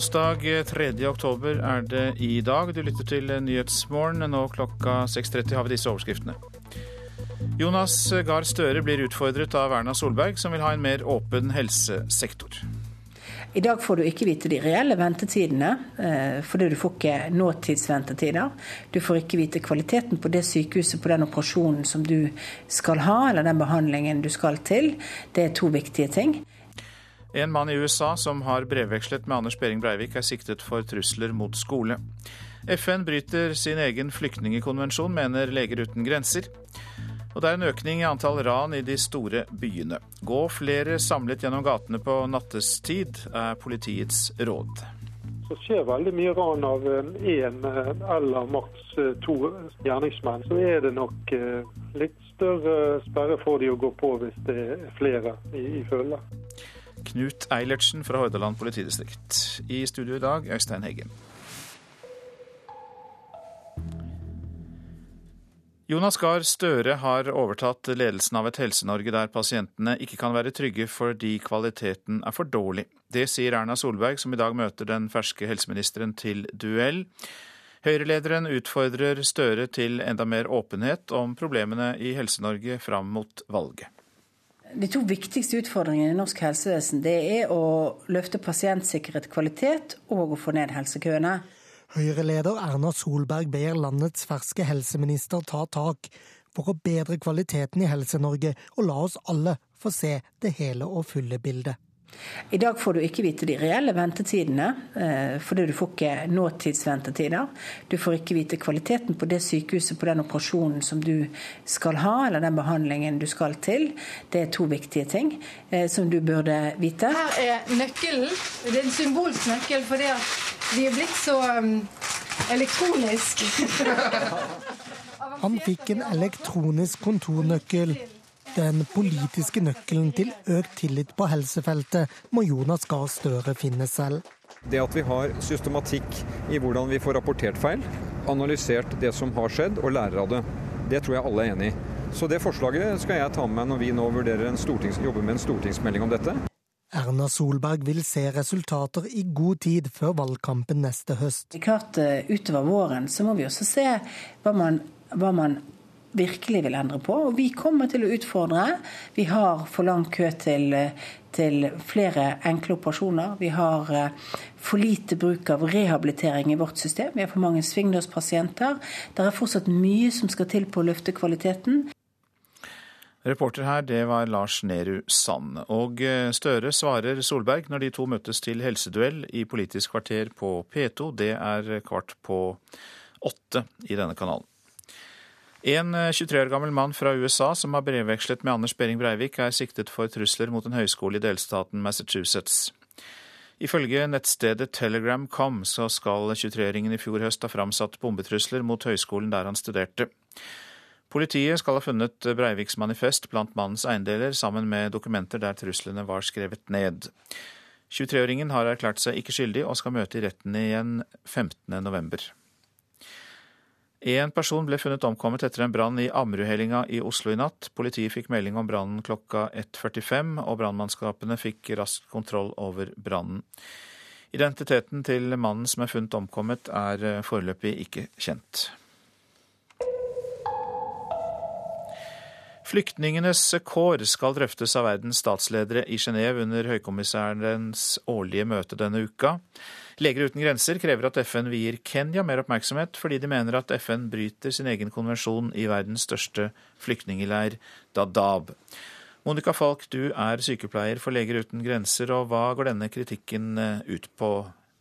Onsdag 3. oktober er det i dag. Du lytter til Nyhetsmorgen. Nå klokka 6.30 har vi disse overskriftene. Jonas Gahr Støre blir utfordret av Erna Solberg, som vil ha en mer åpen helsesektor. I dag får du ikke vite de reelle ventetidene, eh, fordi du får ikke nåtidsventetider. Du får ikke vite kvaliteten på det sykehuset, på den operasjonen som du skal ha, eller den behandlingen du skal til. Det er to viktige ting. En mann i USA som har brevvekslet med Anders Behring Breivik, er siktet for trusler mot skole. FN bryter sin egen flyktningekonvensjon, mener Leger uten grenser. Og det er en økning i antall ran i de store byene. Gå flere samlet gjennom gatene på nattestid, er politiets råd. Så skjer veldig mye ran av én eller maks to gjerningsmenn. Så er det nok litt større sperre for de å gå på hvis det er flere i følge. Knut Eilertsen fra Hordaland politidistrikt. I studio i dag, Øystein Heggen. Jonas Gahr Støre har overtatt ledelsen av et Helse-Norge der pasientene ikke kan være trygge fordi kvaliteten er for dårlig. Det sier Erna Solberg, som i dag møter den ferske helseministeren til duell. Høyre-lederen utfordrer Støre til enda mer åpenhet om problemene i Helse-Norge fram mot valget. De to viktigste utfordringene i norsk helsevesen det er å løfte pasientsikkerhet, kvalitet og å få ned helsekøene. Høyre-leder Erna Solberg ber landets ferske helseminister ta tak for å bedre kvaliteten i Helse-Norge, og la oss alle få se det hele og fulle bildet. I dag får du ikke vite de reelle ventetidene, eh, fordi du får ikke nåtidsventetider. Du får ikke vite kvaliteten på det sykehuset, på den operasjonen som du skal ha, eller den behandlingen du skal til. Det er to viktige ting eh, som du burde vite. Her er nøkkelen. Det er en symbolsk nøkkel fordi vi er blitt så um, elektronisk. Han fikk en elektronisk kontornøkkel. Den politiske nøkkelen til økt tillit på helsefeltet må Jonas Gahr Støre finne selv. Det at vi har systematikk i hvordan vi får rapportert feil, analysert det som har skjedd og lærer av det, det tror jeg alle er enig i. Så det forslaget skal jeg ta med meg når vi nå vurderer en jobber med en stortingsmelding om dette. Erna Solberg vil se resultater i god tid før valgkampen neste høst. Klart Utover våren så må vi også se hva man, hva man virkelig vil endre på. Og vi kommer til å utfordre. Vi har for lang kø til, til flere enkle operasjoner. Vi har eh, for lite bruk av rehabilitering i vårt system. Vi har for mange svingdørspasienter. Det er fortsatt mye som skal til på å løfte kvaliteten. Reporter her, det var Lars Nehru Sand. Og eh, Støre svarer Solberg når de to møtes til helseduell i Politisk kvarter på P2. Det er kvart på åtte i denne kanalen. En 23 eh, år gammel mann fra USA som har brevvekslet med Anders Behring Breivik, er siktet for trusler mot en høyskole i delstaten Massachusetts. Ifølge nettstedet Telegram.com så skal 23-åringen i fjor høst ha framsatt bombetrusler mot høyskolen der han studerte. Politiet skal ha funnet Breiviks manifest blant mannens eiendeler, sammen med dokumenter der truslene var skrevet ned. 23-åringen har erklært seg ikke skyldig og skal møte i retten igjen 15.11. En person ble funnet omkommet etter en brann i Ammerudhellinga i Oslo i natt. Politiet fikk melding om brannen klokka 1.45, og brannmannskapene fikk raskt kontroll over brannen. Identiteten til mannen som er funnet omkommet, er eh, foreløpig ikke kjent. Flyktningenes kår skal drøftes av verdens statsledere i Genéve under høykommissærens årlige møte denne uka. Leger uten grenser krever at FN vier Kenya mer oppmerksomhet, fordi de mener at FN bryter sin egen konvensjon i verdens største flyktningleir, Dadaab. Monica Falk, du er sykepleier for Leger uten grenser, og hva går denne kritikken eh, ut på,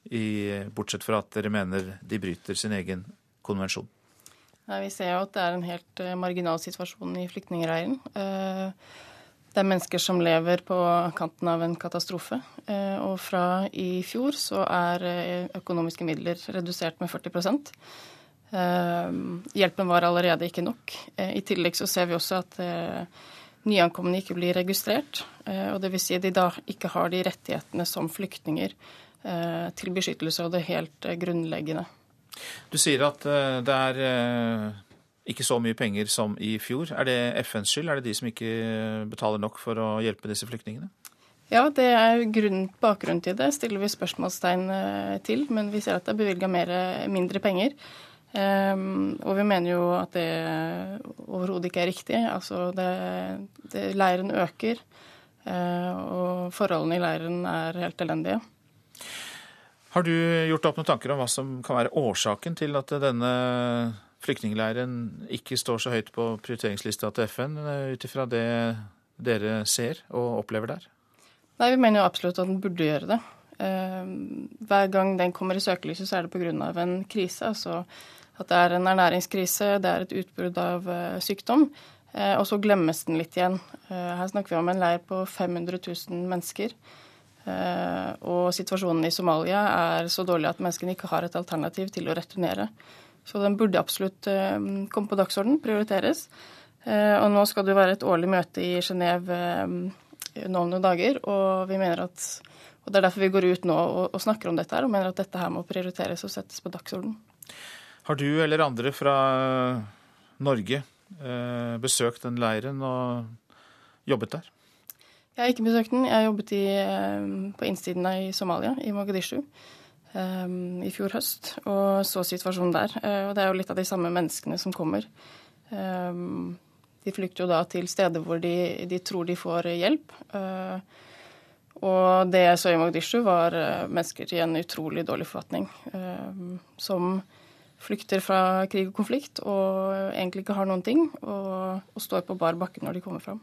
i, bortsett fra at dere mener de bryter sin egen konvensjon? Nei, Vi ser jo at det er en helt uh, marginal situasjon i flyktningleiren. Uh, det er mennesker som lever på kanten av en katastrofe. Uh, og fra i fjor så er økonomiske midler redusert med 40% Hjelpen var allerede ikke nok. I tillegg så ser vi også at nyankomne ikke blir registrert. og Dvs. Si at de da ikke har de rettighetene som flyktninger til beskyttelse og det helt grunnleggende. Du sier at eh, det er eh, ikke så mye penger som i fjor. Er det FNs skyld? Er det de som ikke betaler nok for å hjelpe disse flyktningene? Ja, det er grunn, bakgrunnen til det. Stiller vi spørsmålstegn eh, til. Men vi ser at det er bevilga mindre penger. Um, og vi mener jo at det overhodet ikke er riktig. Altså det, det, leiren øker, uh, og forholdene i leiren er helt elendige. Har du gjort opp noen tanker om hva som kan være årsaken til at denne flyktningleiren ikke står så høyt på prioriteringslista til FN, eh, ut ifra det dere ser og opplever der? Nei, Vi mener jo absolutt at den burde gjøre det. Eh, hver gang den kommer i søkelyset, så er det pga. en krise. Altså at det er en ernæringskrise, det er et utbrudd av eh, sykdom. Og så glemmes den litt igjen. Her snakker vi om en leir på 500 000 mennesker. Og situasjonen i Somalia er så dårlig at menneskene ikke har et alternativ til å returnere. Så den burde absolutt eh, komme på dagsorden, prioriteres. Eh, og nå skal det jo være et årlig møte i Genéve eh, nå om noen dager, og vi mener at og Det er derfor vi går ut nå og, og snakker om dette her, og mener at dette her må prioriteres og settes på dagsorden. Har du eller andre fra Norge eh, besøkt den leiren og jobbet der? Jeg har ikke besøkt den. Jeg har jobbet i, på innsiden i Somalia, i Mogadishu. Um, i fjor høst, og så situasjonen der. Uh, og det er jo litt av de samme menneskene som kommer. Um, de flykter jo da til steder hvor de, de tror de får hjelp. Uh, og det jeg så i Mogadishu, var uh, mennesker i en utrolig dårlig forfatning. som flykter fra krig og konflikt og egentlig ikke har noen ting, og, og står på bar bakke når de kommer fram.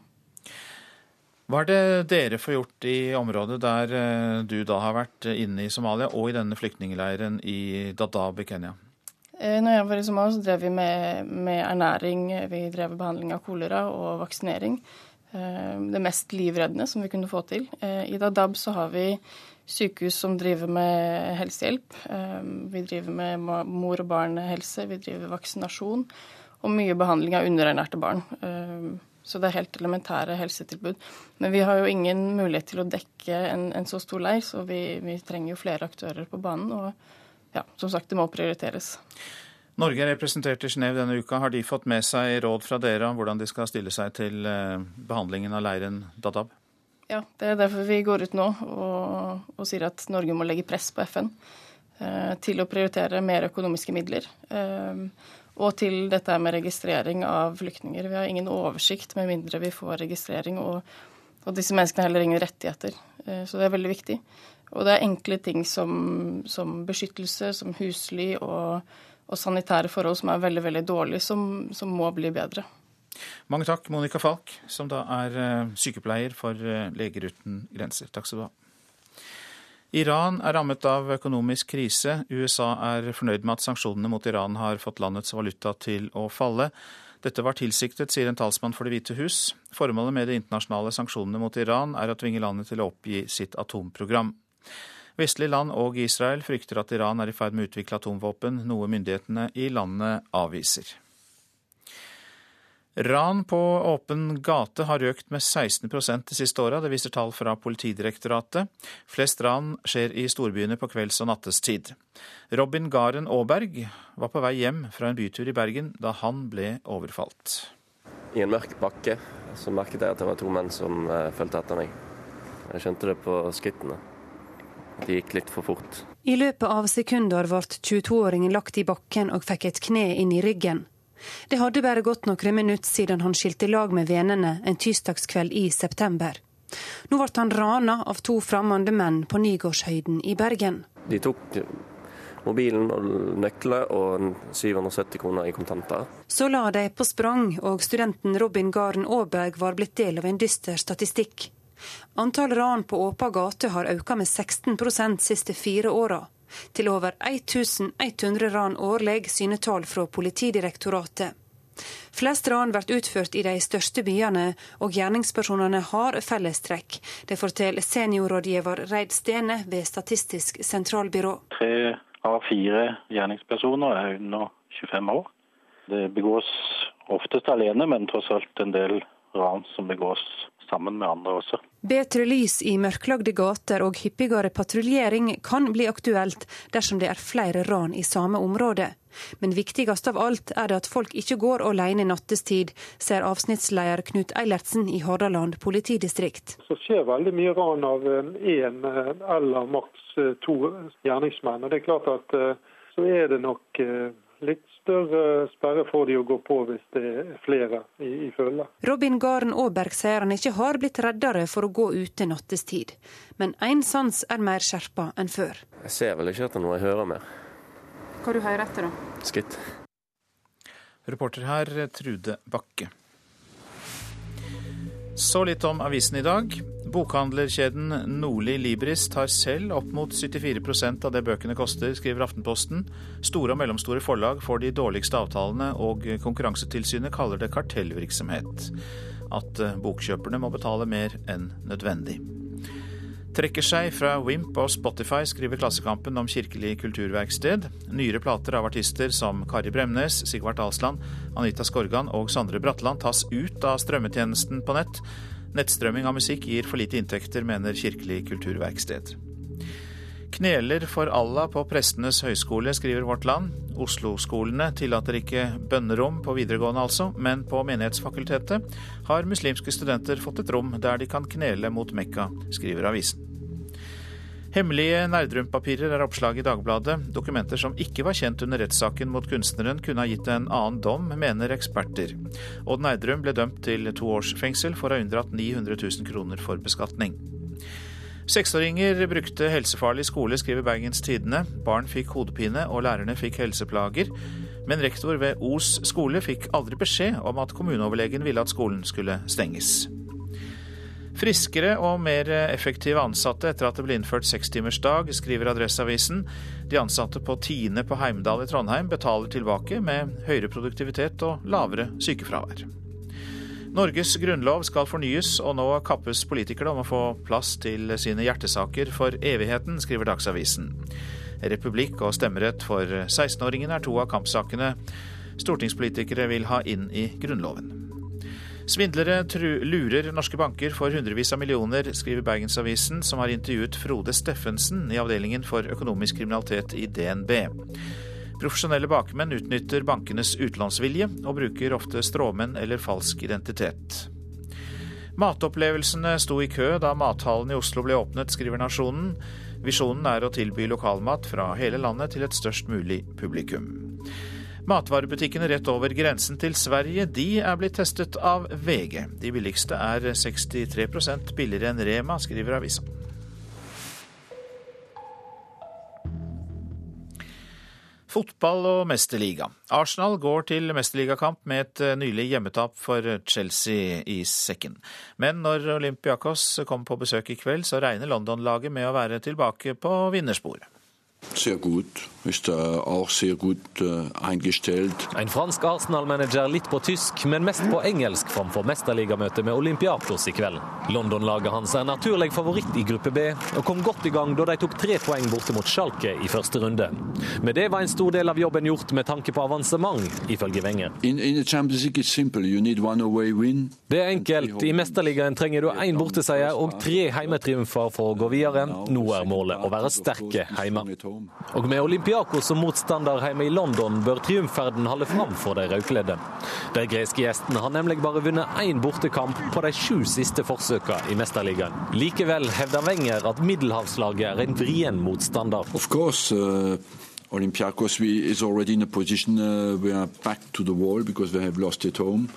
Hva er det dere får gjort i området der eh, du da har vært inne i Somalia, og i denne flyktningleiren i Dadaab i Kenya? Eh, når jeg var i Somalia, så drev vi med, med ernæring, vi drev behandling av kolera og vaksinering. Eh, det mest livreddende som vi kunne få til. I Dadaab så har vi sykehus som driver med helsehjelp. Vi driver med mor- og barnehelse, vi driver vaksinasjon og mye behandling av underernærte barn. Så det er helt elementære helsetilbud. Men vi har jo ingen mulighet til å dekke en, en så stor leir, så vi, vi, trenger jo flere aktører på banen. Og ja, som sagt, det må prioriteres. Norge er representert i Genéve denne uka. Har de fått med seg råd fra dere om hvordan de skal stille seg til eh, behandlingen av leiren Dadaab? Ja, det er derfor vi går ut nå og, og sier at Norge må legge press på FN eh, til å prioritere mer økonomiske midler. Eh, og til dette med registrering av flyktninger. Vi har ingen oversikt med mindre vi får registrering, og, og disse menneskene har heller ingen rettigheter. Eh, så det er veldig viktig. Og det er enkle ting som, som beskyttelse, som husly og, og, sanitære forhold som er veldig veldig dårlige, som, som må bli bedre. Mange takk, Monica Falk, som da er eh, sykepleier for eh, Leger uten grenser. Takk skal du ha. Iran er rammet av økonomisk krise. USA er fornøyd med at sanksjonene mot Iran har fått landets valuta til å falle. Dette var tilsiktet, sier en talsmann for Det hvite hus. Formålet med de internasjonale sanksjonene mot Iran er å tvinge landet til å oppgi sitt atomprogram. Vestlige land og Israel frykter at Iran er i ferd med å utvikle atomvåpen, noe myndighetene i landet avviser. Ran på åpen gate har økt med 16% de siste åra, det viser tall fra Politidirektoratet. Flest ran skjer i storbyene på kvelds- og nattestid. Robin Garen Aaberg var på vei hjem fra en bytur i Bergen da han ble overfalt. I en mørk bakke så merket jeg at det var to menn som uh, fulgte etter meg. Jeg skjønte det på skrittene. De gikk litt for fort. I løpet av sekunder ble 22-åringen lagt i bakken og fikk et kne inn i ryggen. Det hadde bare gått noen minutter siden han skilte lag med vennene en tirsdagskveld i september. Nå ble han rana av to fremmede menn på Nygårdshøyden i Bergen. De tok mobilen og nøkler og 770 kroner i kontanter. Så la de på sprang, og studenten Robin Garen Aaberg var blitt del av en dyster statistikk. Antall ran på åpen gate har økt med 16 de siste fire åra til over 1100 ran årlig, syner tall fra Politidirektoratet. Flest ran blir utført i de største byene, og gjerningspersonene har fellestrekk. Det forteller seniorrådgiver Reid Stene ved Statistisk sentralbyrå. Tre av fire gjerningspersoner er under 25 år. Det begås oftest alene, men tross alt en del ran som begås sammen med andre også. Bedre lys i mørklagde gater og hyppigere patruljering kan bli aktuelt dersom det er flere ran i samme område. Men viktigst av alt er det at folk ikke går alene nattestid, ser avsnittsleder Knut Eilertsen i Hordaland politidistrikt. Så skjer veldig mye ran av én eller maks to gjerningsmenn. Og det er klart at så er det nok litt større sperre får de å gå på hvis det er flere i, i følge. Robin Garen Aaberg sier han ikke har blitt reddere for å gå ute nattestid. Men én sans er mer skjerpa enn før. Jeg ser vel ikke etter noe, jeg hører mer. Hva du hører etter, da? Skritt. Reporter her, Trude Bakke. Så litt om avisen i dag. Bokhandlerkjeden Nordli Libris tar selv opp mot 74% av det bøkene koster, skriver Aftenposten. Store og mellomstore forlag får de dårligste avtalene, og Konkurransetilsynet kaller det kartellvirksomhet. At bokkjøperne må betale mer enn nødvendig. Trekker seg fra Wimp og Spotify, skriver Klassekampen om Kirkelig kulturverksted. Nyere plater av artister som Kari Bremnes, Sigvart Alsland, Anita Skorgan og Sondre Bratland tas ut av strømmetjenesten på nett. Nettstrømming av musikk gir for lite inntekter, mener Kirkelig kulturverksted. Kneler for Allah på Prestenes høgskole, skriver Vårt Land. Oslo-skolene tillater ikke bønnerom på videregående, altså, men på Menighetsfakultetet har muslimske studenter fått et rom der de kan knele mot Mekka, skriver avisen. Hemmelige Nerdrum-papirer er oppslag i Dagbladet. Dokumenter som ikke var kjent under rettssaken mot kunstneren, kunne ha gitt en annen dom, mener eksperter. Odd Nerdrum ble dømt til to års fengsel for å ha unndratt 900 000 kroner for beskatning. Seksåringer brukte helsefarlig skole, skriver Bergens Tidende. Barn fikk hodepine, og lærerne fikk helseplager. Men rektor ved Os skole fikk aldri beskjed om at kommuneoverlegen ville at skolen skulle stenges. Friskere og mer effektive ansatte etter at det ble innført sekstimersdag, skriver Adresseavisen. De ansatte på Tine på Heimdal i Trondheim betaler tilbake med høyere produktivitet og lavere sykefravær. Norges grunnlov skal fornyes, og nå kappes politikere om å få plass til sine hjertesaker for evigheten, skriver Dagsavisen. Republikk og stemmerett for 16-åringene er to av kampsakene stortingspolitikere vil ha inn i Grunnloven. Svindlere lurer norske banker for hundrevis av millioner, skriver Bergensavisen, som har intervjuet Frode Steffensen i avdelingen for økonomisk kriminalitet i DNB. Profesjonelle bakmenn utnytter bankenes utlånsvilje, og bruker ofte stråmenn eller falsk identitet. Matopplevelsene sto i kø da mathallen i Oslo ble åpnet, skriver Nasjonen. Visjonen er å tilby lokalmat fra hele landet til et størst mulig publikum. Matvarebutikkene rett over grensen til Sverige de er blitt testet av VG. De billigste er 63% billigere enn Rema, skriver avisa. Fotball og mesterliga. Arsenal går til mesterligakamp med et eh, nylig hjemmetap for Chelsea i sekken. Men når Olympiakos kommer på besøk i kveld, så regner London-laget med å være tilbake på vinnersporet. Sehr gut, ist auch sehr gut äh, eingestellt. En fransk Arsenal-manager litt på tysk, men mest på engelsk framfor mesterligamøtet med Olympiakos i kveld. London-laget hans er naturlig favoritt i gruppe B, og kom godt i gang da de tok tre poeng borte mot Schalke i første runde. Med det var en stor del av jobben gjort med tanke på avansement, ifølge Wenger. In, in det er enkelt. I mesterligaen trenger du én borteseier og tre heimetriumfer for å gå videre. Nå er målet å være sterke heime. Og med Olympiakos som motstander hjemme i London bør triumfferden holde fram for de rødkledde. De greske gjestene har nemlig bare vunnet én bortekamp på de sju siste forsøkene i Mesterligaen. Likevel hevder Wenger at middelhavslaget er en vrien motstander. Of course, uh... Olympiacos we, is already in a position uh, we are back to the wall because they have lost at home.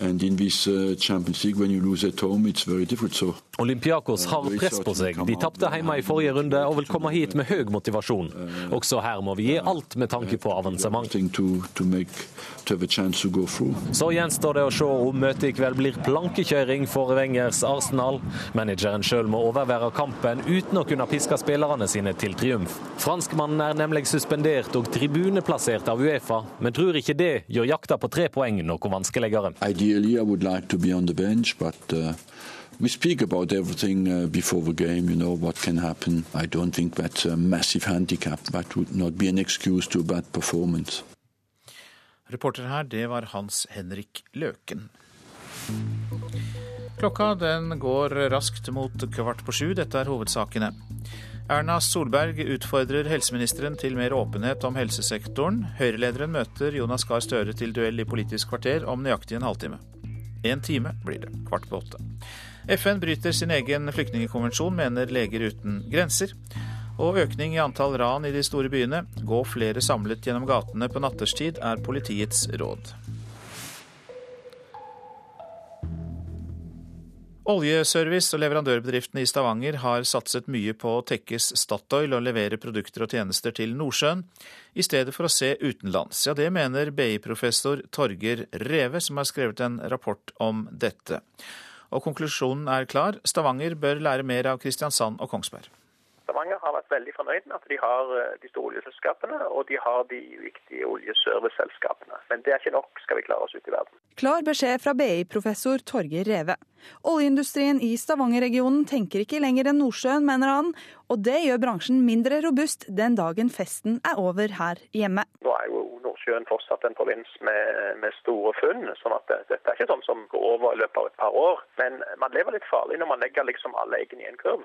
And in this uh, Champions League, when you lose at home, it's very. So Olympiakos har press på seg. De tapte hjemme i forrige runde og vil komme hit med høy motivasjon. Også her må vi gi alt med tanke på avansement. Så gjenstår det å se om møtet i kveld blir plankekjøring for Wengers Arsenal. Manageren sjøl må overvære kampen uten å kunne piske spillerne sine til triumf. Franskmannen er nemlig suspendert og tribuneplassert av Uefa, men tror ikke det gjør jakta på tre poeng noe vanskeligere. Ideally, I would like to be on the bench, but uh... We speak about everything uh, before the game, you know, what can happen. I don't think that's a massive handicap. That would not be an excuse to a bad performance. Reporter her, det var Hans Henrik Løken. Klokka den går raskt mot kvart på sju. Dette er hovedsakene. Erna Solberg utfordrer helseministeren til mer åpenhet om helsesektoren. Høyre-lederen møter Jonas Gahr Støre til duell i Politisk kvarter om nøyaktig en halvtime. En time blir det, kvart på åtte. FN bryter sin egen flyktningkonvensjon, mener Leger uten grenser. Og økning i antall ran i de store byene. Gå flere samlet gjennom gatene på natterstid, er politiets råd. Oljeservice- og leverandørbedriftene i Stavanger har satset mye på å tekkes Statoil og levere produkter og tjenester til Nordsjøen, i stedet for å se utenlands. Ja, det mener BI-professor Torger Reve, som har skrevet en rapport om dette. Og konklusjonen er klar, Stavanger bør lære mer av Kristiansand og Kongsberg. Stavanger har vært veldig fornøyd med at de har eh, de store oljeselskapene og de har de viktige oljeserviceselskapene. Men det er ikke nok, skal vi klare oss ut i verden. Klar beskjed fra BI-professor Torgeir Reve. Oljeindustrien i Stavanger-regionen tenker ikke lenger enn Nordsjøen, mener han. Og det gjør bransjen mindre robust den dagen festen er over her hjemme. Nå er jo Nordsjøen fortsatt en provins med, med, store funn, sånn at det, dette er ikke sånn som går over i løpet av et par år. Men man lever litt farlig når man legger liksom alle eggene i en kurv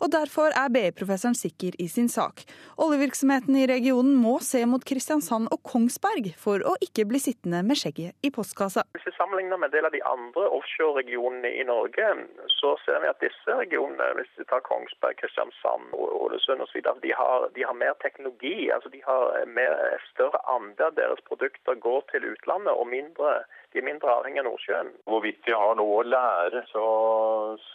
og derfor er BI-professoren sikker i sin sak. Oljevirksomheten i regionen må se mot Kristiansand og Kongsberg for å ikke bli sittende med skjegget i postkassa. Hvis vi sammenligner med en del av de andre offshore-regionene i Norge, så ser vi at disse regionene, hvis vi tar Kongsberg, Kristiansand, Ålesund osv., de, de har mer teknologi. altså De har mer, større andel av deres produkter går til utlandet og mindre de er mindre avhengig av Nordsjøen. Hvorvidt vi har noe å lære, så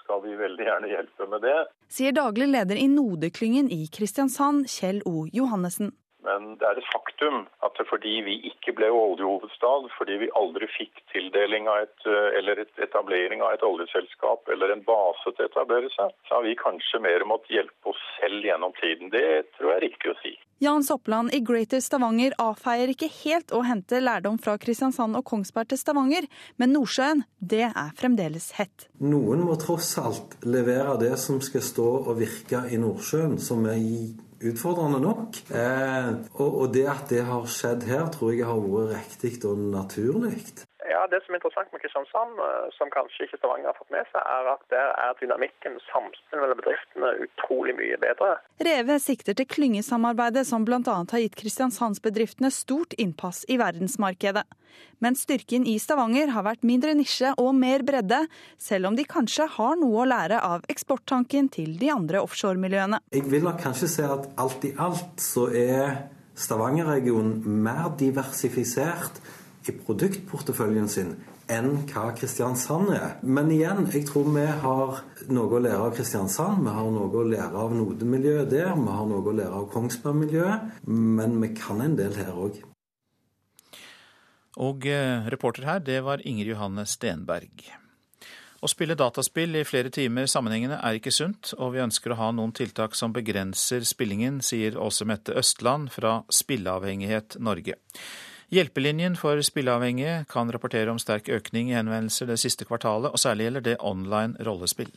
skal vi veldig gjerne hjelpe med det. Sier daglig leder i Node-klyngen i Kristiansand, Kjell O. Johannessen. Men det er et faktum at fordi vi ikke ble oljehovedstad, fordi vi aldri fikk tildeling av et, eller et etablering av et oljeselskap eller en base til å etablere seg, så har vi kanskje mer måttet hjelpe oss selv gjennom tiden. Det tror jeg er riktig å si. Jan Soppland i Greater Stavanger avfeier ikke helt å hente lærdom fra Kristiansand og Kongsberg til Stavanger, men Nordsjøen, det er fremdeles hett. Noen må tross alt levere det som skal stå og virke i Nordsjøen, som er utfordrende nok. Eh, og, og det at det har skjedd her, tror jeg har vært riktig og naturlig. Ja, Det som er interessant med Kristiansand, eh, som kanskje ikke Stavanger har fått med seg, er at der er dynamikken, samspillet mellom bedriftene, utrolig mye bedre. Reve sikter til klyngesamarbeidet som bl.a. har gitt Kristiansandsbedriftene stort innpass i verdensmarkedet. Men styrken i Stavanger har vært mindre nisje og mer bredde, selv om de kanskje har noe å lære av eksporttanken til de andre offshoremiljøene. Jeg vil nok kanskje si at alt i alt så er Stavanger-regionen mer diversifisert i produktporteføljen sin enn hva Kristiansand er. Men igjen, jeg tror vi har noe å lære av Kristiansand. Vi har noe å lære av Node-miljøet der. Vi har noe å lære av Kongsberg-miljøet. Men vi kan en del her òg. Og eh, reporter her, det var Inger Johanne Stenberg. Å spille dataspill i flere timer sammenhengende er ikke sunt, og vi ønsker å ha noen tiltak som begrenser spillingen, sier Åse Mette Østland fra Spilleavhengighet Norge. Hjelpelinjen for spilleavhengige kan rapportere om sterk økning i henvendelser det siste kvartalet, og særlig gjelder det online rollespill.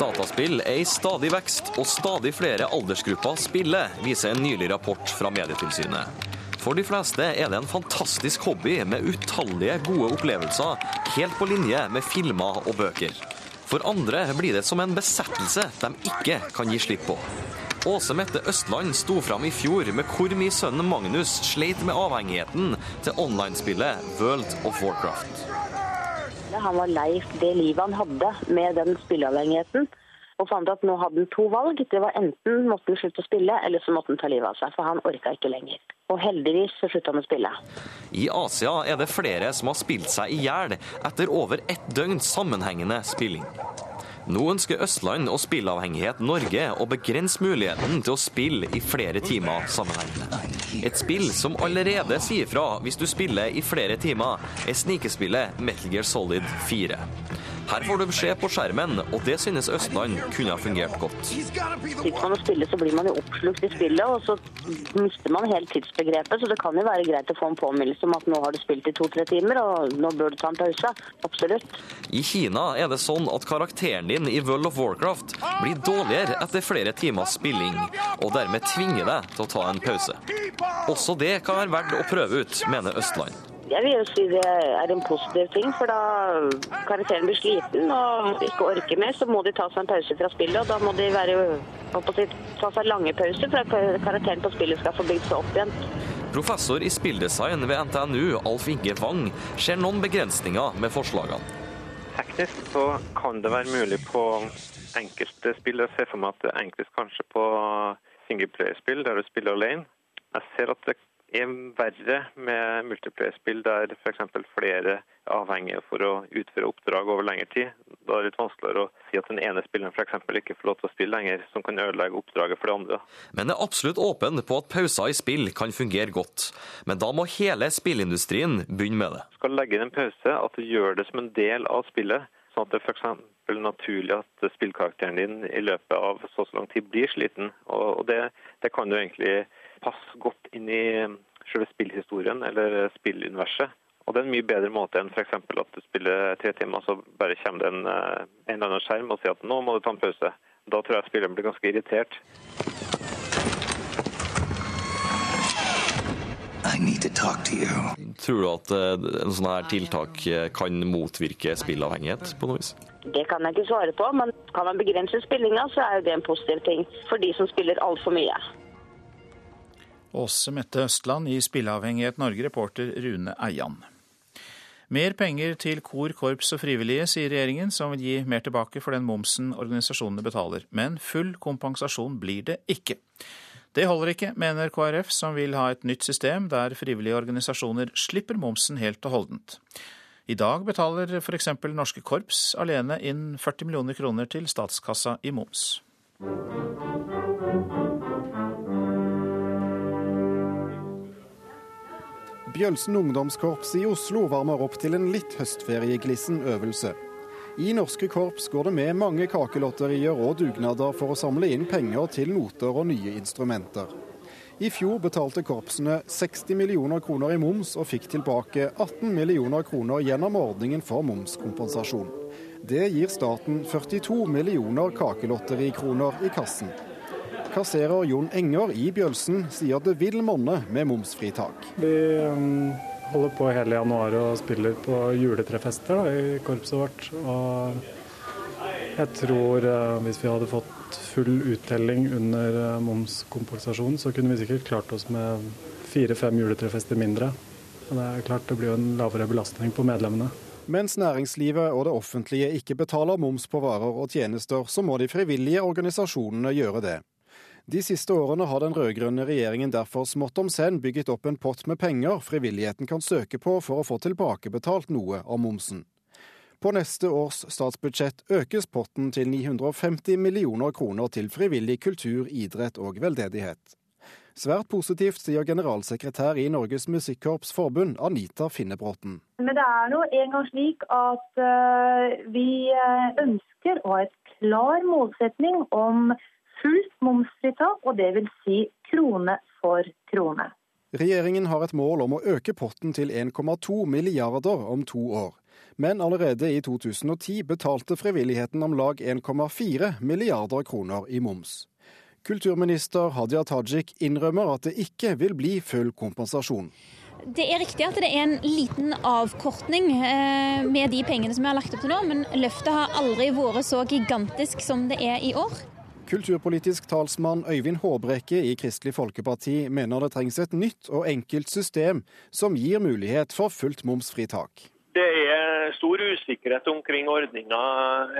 Dataspill er i stadig vekst, og stadig flere aldersgrupper spiller, viser en nylig rapport fra Medietilsynet. For de fleste er det en fantastisk hobby med utallige gode opplevelser, helt på linje med filmer og bøker. For andre blir det som en besettelse de ikke kan gi slipp på. Åse Mette Østland sto fram i fjor med hvor mye sønnen Magnus sleit med avhengigheten til online-spillet World of Warcraft. Han var lei det livet han hadde med den spilleavhengigheten og fant at nå hadde han to valg. Det var Enten måtte han slutte å spille, eller så måtte han ta livet av seg. For han orka ikke lenger. Og heldigvis så slutta han å spille. I Asia er det flere som har spilt seg i hjel etter over ett døgn sammenhengende spilling. Nå ønsker Østland og Spilleavhengighet Norge å begrense muligheten til å spille i flere timer sammenhengende. Et spill som allerede sier fra hvis du spiller i flere timer, er snikespillet Metal Gear Solid 4. Her får du beskjed på skjermen, og det synes Østland kunne ha fungert godt. Sitter man og spiller, så blir man jo oppslukt i spillet, og så mister man helt tidsbegrepet. Så det kan jo være greit å få en påminnelse om at nå har du spilt i to-tre timer, og nå bør du ta en pause. Absolutt. I Kina er det sånn at karakteren din i World of Warcraft blir dårligere etter flere timers spilling, og dermed tvinger deg til å ta en pause. Også det kan være verdt å prøve ut, mener Østland. Jeg vil jo si det er en positiv ting, for da karakteren blir sliten og ikke orker mer, så må de ta seg en pause fra spillet, og da må de være, si, ta seg lange pauser for at karakteren på spillet skal få bygd seg opp igjen. Professor i spilldesign ved NTNU, Alf Inge Wang, ser noen begrensninger med forslagene. Teknisk så kan det være mulig på enkelte spill. Jeg ser for meg at det er enklest kanskje på singleplayerspill der du spiller alene. Jeg ser at det er verre med multiplayer-spill der f.eks. flere er avhengige for å utføre oppdrag over lengre tid. Da er det litt vanskeligere å si at den ene spilleren f.eks. ikke får lov til å spille lenger, som kan ødelegge oppdraget for de andre. Men er absolutt åpen på at pauser i spill kan fungere godt. Men da må hele spillindustrien begynne med det. Skal legge inn en pause, at du gjør det som en del av spillet. Sånn at det f.eks. er naturlig at spillkarakteren din i løpet av så, så lang tid blir sliten. Og det, det kan du egentlig passe godt inn i selve spillhistorien eller spilluniverset. Og det er en mye bedre måte enn f.eks. at du spiller tre timer, så bare kommer det en, eh, en eller annen skjerm og sier at nå må du ta en pause. Da tror jeg spilleren blir ganske irritert. Tror du at eh, en sånn her tiltak eh, kan motvirke spillavhengighet på noe vis? Det kan jeg ikke svare på, men kan man begrense spillinga, så er jo det en positiv ting for de som spiller altfor mye. Åse Mette Østland i Spilleavhengighet Norge, reporter Rune Eian. Mer penger til kor, korps og frivillige, sier regjeringen, som vil gi mer tilbake for den momsen organisasjonene betaler. Men full kompensasjon blir det ikke. Det holder ikke, mener KrF, som vil ha et nytt system der frivillige organisasjoner slipper momsen helt og holdent. I dag betaler f.eks. norske korps alene inn 40 millioner kroner til statskassa i moms. Bjølsen ungdomskorps i Oslo varmer opp til en litt høstferieglissen øvelse. I norske korps går det med mange kakelotterier og dugnader for å samle inn penger til noter og nye instrumenter. I fjor betalte korpsene 60 millioner kroner i moms og fikk tilbake 18 millioner kroner gjennom ordningen for momskompensasjon. Det gir staten 42 millioner kakelotterikroner i kassen. Kasserer Jon Enger i Bjølsen sier det vil monne med momsfritak. Vi um, holder på hele januar og spiller på juletrefester da, i korpset vårt. Og jeg tror uh, hvis vi hadde fått full uttelling under uh, momskompensasjon, så kunne vi sikkert klart oss med fire-fem juletrefester mindre. Men det er klart det blir jo en lavere belastning på medlemmene. Mens næringslivet og det offentlige ikke betaler moms på varer og tjenester, så må de frivillige organisasjonene gjøre det. De siste årene har den rød-grønne regjeringen derfor smått om senn bygget opp en pott med penger frivilligheten kan søke på for å få tilbakebetalt noe av momsen. På neste års statsbudsjett økes potten til 950 millioner kroner til frivillig kultur, idrett og veldedighet. Svært positivt, sier generalsekretær i Norges Musikkorps Forbund, Anita Finnebråten. Men det er nå en gang slik at uh, vi eh, ønsker å ha et klar målsetning om fullt momsfritak, og det vil si krone for krone. Regjeringen har et mål om å øke potten til 1,2 milliarder om to år. Men allerede i 2010 betalte frivilligheten om lag 1,4 milliarder kroner i moms. Kulturminister Hadia Tajik innrømmer at det ikke vil bli full kompensasjon. Det er riktig at det er en liten avkortning eh, med de pengene som vi har lagt opp til nå, men løftet har aldri vært så gigantisk som det er i år. Kulturpolitisk talsmann Øyvind Håbrekke i Kristelig Folkeparti mener det trengs et nytt og enkelt system som gir mulighet for fullt momsfritak. Det er stor usikkerhet omkring ordninga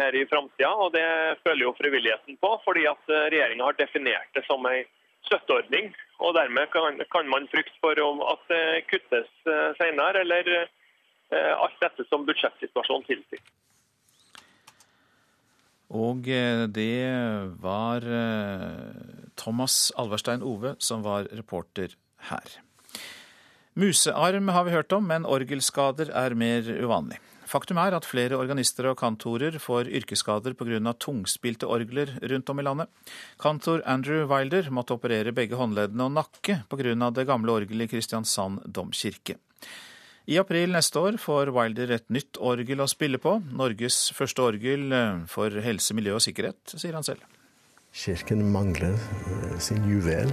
her i framtida, og det føler jo frivilligheten på. Fordi at regjeringa har definert det som ei støtteordning. Og dermed kan, man frykte for at det kuttes eh, senere, eller eh, alt dette som budsjettsituasjonen tilsier. Og eh, det var eh, Thomas Alverstein Ove som var reporter her. Musearm har vi hørt om, men orgelskader er mer uvanlig. Faktum er at flere organister og kantorer får yrkesskader pga. tungspilte orgler rundt om i landet. Kantor Andrew Wilder måtte operere begge håndleddene og nakke pga. det gamle orgelet i Kristiansand domkirke. I april neste år får Wilder et nytt orgel å spille på. Norges første orgel eh, for helse, miljø og sikkerhet, sier han selv. Kirken mangler eh, sin juvel.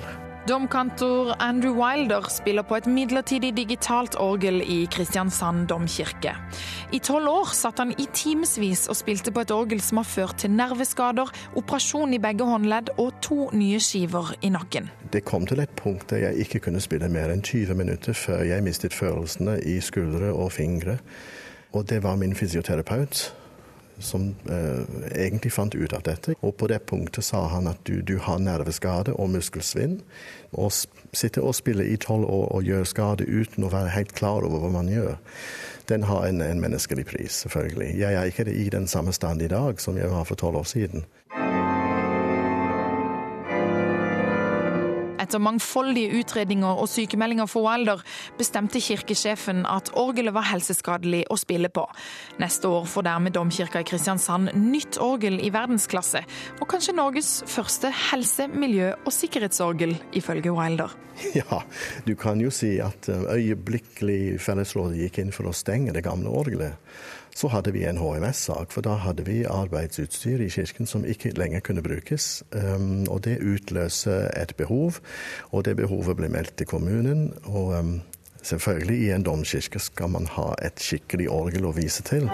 Domkantor Andrew Wilder spiller på et midlertidig digitalt orgel i Kristiansand domkirke. I tolv år satt han i timevis og spilte på et orgel som har ført til nerveskader, operasjon i begge håndledd og to nye skiver i nakken. Det kom til et punkt der jeg ikke kunne spille mer enn 20 minutter før jeg mistet følelsene i skuldre og fingre. Og det var min fysioterapeut som eh, egentlig fant ut av dette. Og på det punktet sa han at du, du har nerveskade og muskelsvinn. Å sitte og spille i tolv år og gjøre skade uten å være helt klar over hva man gjør, den har en, en menneskelig pris, selvfølgelig. Jeg er ikke i den samme stand i dag som jeg var for tolv år siden. Etter mangfoldige utredninger og sykemeldinger for Wilder bestemte kirkesjefen at orgelet var helseskadelig å spille på. Neste år får dermed domkirka i Kristiansand nytt orgel i verdensklasse, og kanskje Norges første helse-, miljø- og sikkerhetsorgel, ifølge Wilder. Ja, du kan jo si at eh, øyeblikkelig Fellesrådet gikk inn for å stenge det gamle orgelet. Så hadde vi en HMS-sak, for da hadde vi arbeidsutstyr i kirken som ikke lenger kunne brukes. Um, og det utløser et behov, og det behovet ble meldt til kommunen. Og um, selvfølgelig, i en domkirke skal man ha et skikkelig orgel å vise til.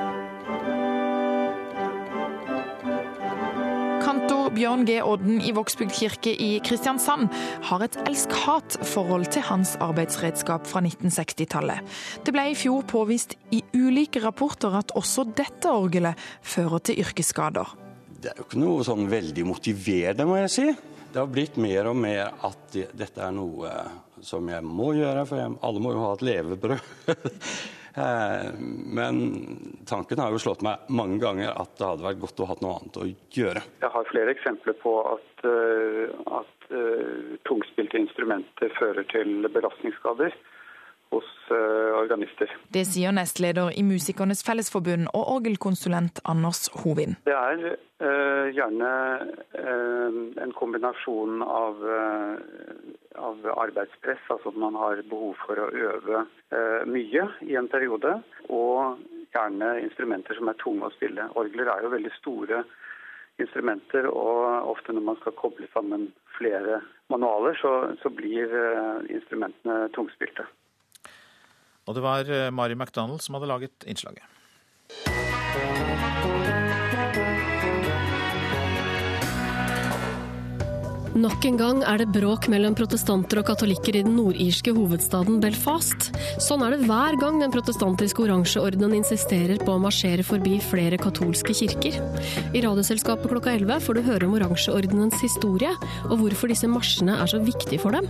Bjørn G. Odden i Vågsbygd kirke i Kristiansand har et elsk-hat-forhold til hans arbeidsredskap fra 1960-tallet. Det ble i fjor påvist i ulike rapporter at også dette orgelet fører til yrkesskader. Det er jo ikke noe sånn veldig motiverende, må jeg si. Det har blitt mer og mer at dette er noe som jeg må gjøre, for alle må jo ha et levebrød. Eh, men tanken har jo slått meg mange ganger at det hadde vært godt å ha noe annet å gjøre. Jeg har flere eksempler på at, eh, at uh, tungspilte instrumenter fører til belastningsskader hos organister. Det sier nestleder i Musikernes Fellesforbund og orgelkonsulent Anders Hovin. Det er uh, gjerne uh, en kombinasjon av av arbeidspress, altså at man har behov for å øve eh, mye i en periode. Og gjerne instrumenter som er tunge å spille. Orgler er jo veldig store instrumenter, og ofte når man skal koble sammen flere manualer, så, så blir eh, instrumentene tungspilte. Og det var eh, Mari McDonald som hadde laget innslaget. Nok en gang er det bråk mellom protestanter og katolikker i den nordirske hovedstaden Belfast. Sånn er det hver gang den protestantiske oransjeordenen insisterer på å marsjere forbi flere katolske kirker. I Radioselskapet klokka 11 får du høre om oransjeordenens historie, og hvorfor disse marsjene er så viktige for dem.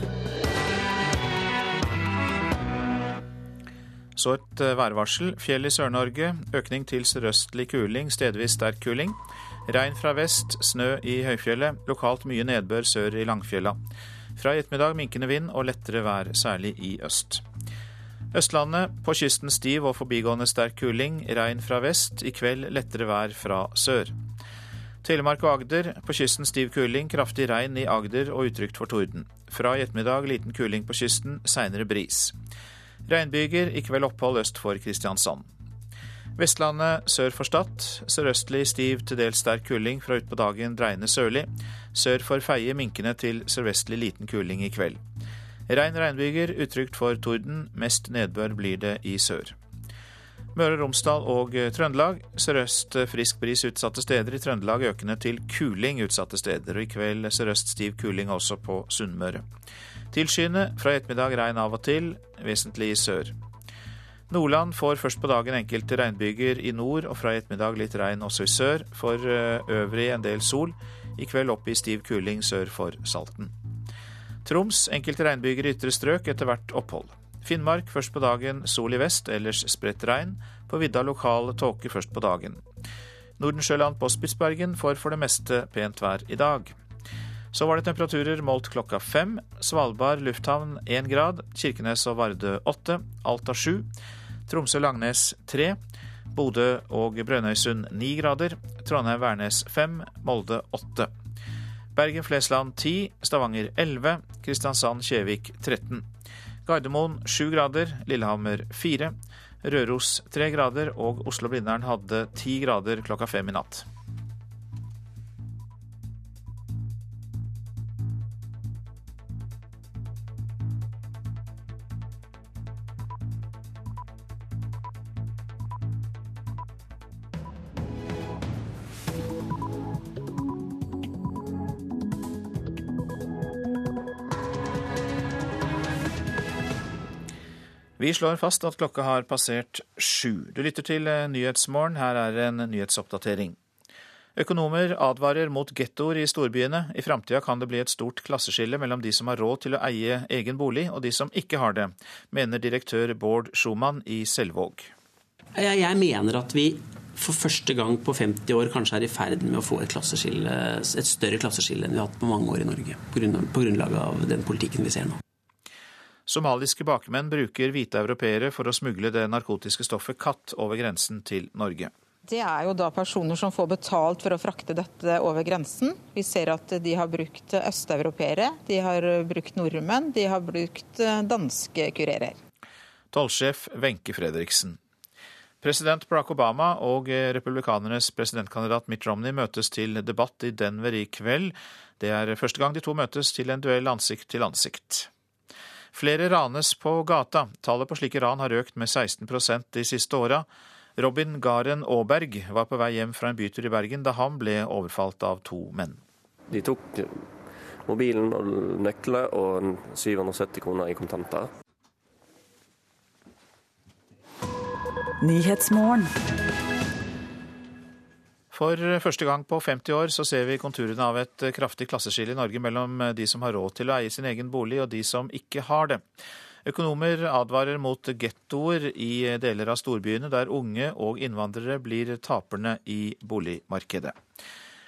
Så et eh, værvarsel. Fjell i Sør-Norge. Økning til sørøstlig kuling, stedvis sterk kuling. Regn fra vest, snø i høyfjellet. Lokalt mye nedbør sør i Langfjella. Fra i ettermiddag minkende vind og lettere vær, særlig i øst. Østlandet på kysten stiv og forbigående sterk kuling. Regn fra vest. I kveld lettere vær fra sør. Telemark og Agder på kysten stiv kuling. Kraftig regn i Agder og utrygt for torden. Fra i ettermiddag liten kuling på kysten, seinere bris. Regnbyger, i kveld opphold øst for Kristiansand. Vestlandet sør for Stad. Sørøstlig stiv til dels sterk kuling, fra utpå dagen dreiende sørlig. Sør for Feie minkende til sørvestlig liten kuling i kveld. Regn regnbyger, utrygt for torden. Mest nedbør blir det i sør. Møre og Romsdal og Trøndelag. Sørøst frisk bris utsatte steder. I Trøndelag økende til kuling utsatte steder. Og i kveld sørøst stiv kuling også på Sunnmøre. Tilskyende, fra ettermiddag regn av og til, vesentlig i sør. Nordland får først på dagen enkelte regnbyger i nord, og fra i ettermiddag litt regn også i sør. For eh, øvrig en del sol. I kveld opp i stiv kuling sør for Salten. Troms enkelte regnbyger i ytre strøk, etter hvert opphold. Finnmark først på dagen sol i vest, ellers spredt regn. På vidda lokal tåke først på dagen. Nordensjøland på Spitsbergen får for det meste pent vær i dag. Så var det temperaturer målt klokka fem. Svalbard lufthavn én grad. Kirkenes og Vardø åtte. Alta sju. Tromsø-Langnes 3. Bodø og Brønnøysund 9 grader. Trondheim-Værnes 5, Molde 8. Bergen-Flesland 10, Stavanger 11, Kristiansand-Kjevik 13. Gardermoen 7 grader, Lillehammer 4, Røros 3 grader og Oslo-Blindern hadde 10 grader klokka fem i natt. Vi slår fast at klokka har passert sju. Du lytter til eh, Nyhetsmorgen. Her er en nyhetsoppdatering. Økonomer advarer mot gettoer i storbyene. I framtida kan det bli et stort klasseskille mellom de som har råd til å eie egen bolig, og de som ikke har det, mener direktør Bård Schumann i Selvåg. Jeg mener at vi for første gang på 50 år kanskje er i ferd med å få et, et større klasseskille enn vi har hatt på mange år i Norge, på grunnlag av den politikken vi ser nå. Somaliske bakmenn bruker hvite europeere for å smugle det narkotiske stoffet katt over grensen til Norge. Det er jo da personer som får betalt for å frakte dette over grensen. Vi ser at de har brukt østeuropeere, de har brukt nordmenn, de har brukt eh, danske kurerer. Tollsjef Wenche Fredriksen. President Barack Obama og republikanernes presidentkandidat Mitt Romney møtes til debatt i Denver i kveld. Det er første gang de to møtes til en duell ansikt til ansikt. Flere ranes på gata. Tallet på slike ran har økt med 16 de siste åra. Robin Garen Aaberg var på vei hjem fra en bytur i Bergen da han ble overfalt av to menn. De tok mobilen og nøkler og 770 kroner i kontanter. For første gang på 50 år så ser vi konturene av et kraftig klasseskille i Norge mellom de som har råd til å eie sin egen bolig, og de som ikke har det. Økonomer advarer mot gettoer i deler av storbyene, der unge og innvandrere blir taperne i boligmarkedet.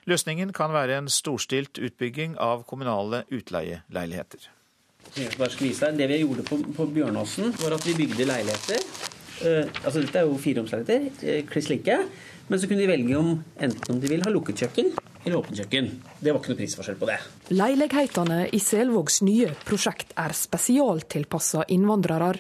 Løsningen kan være en storstilt utbygging av kommunale utleieleiligheter. Det vi gjorde på, Bjørnåsen, var at vi bygde leiligheter. Uh, altså Dette er jo fireromsleiligheter, uh, kliss like. Men så kunne de velge om enten om de vil ha lukket kjøkken eller åpent kjøkken. Det var ikke noe prisforskjell på det. Leilighetene i Selvågs nye prosjekt er spesialtilpassa innvandrere.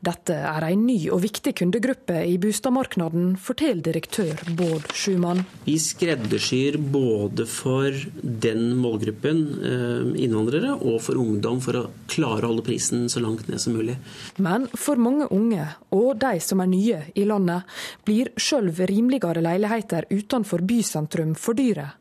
Dette er en ny og viktig kundegruppe i boligmarkedet, forteller direktør Bård Schumann. Vi skreddersyr både for den målgruppen, eh, innvandrere, og for ungdom, for å klare å holde prisen så langt ned som mulig. Men for mange unge, og de som er nye i landet, blir sjøl rimeligere leiligheter utenfor bysentrum for dyre.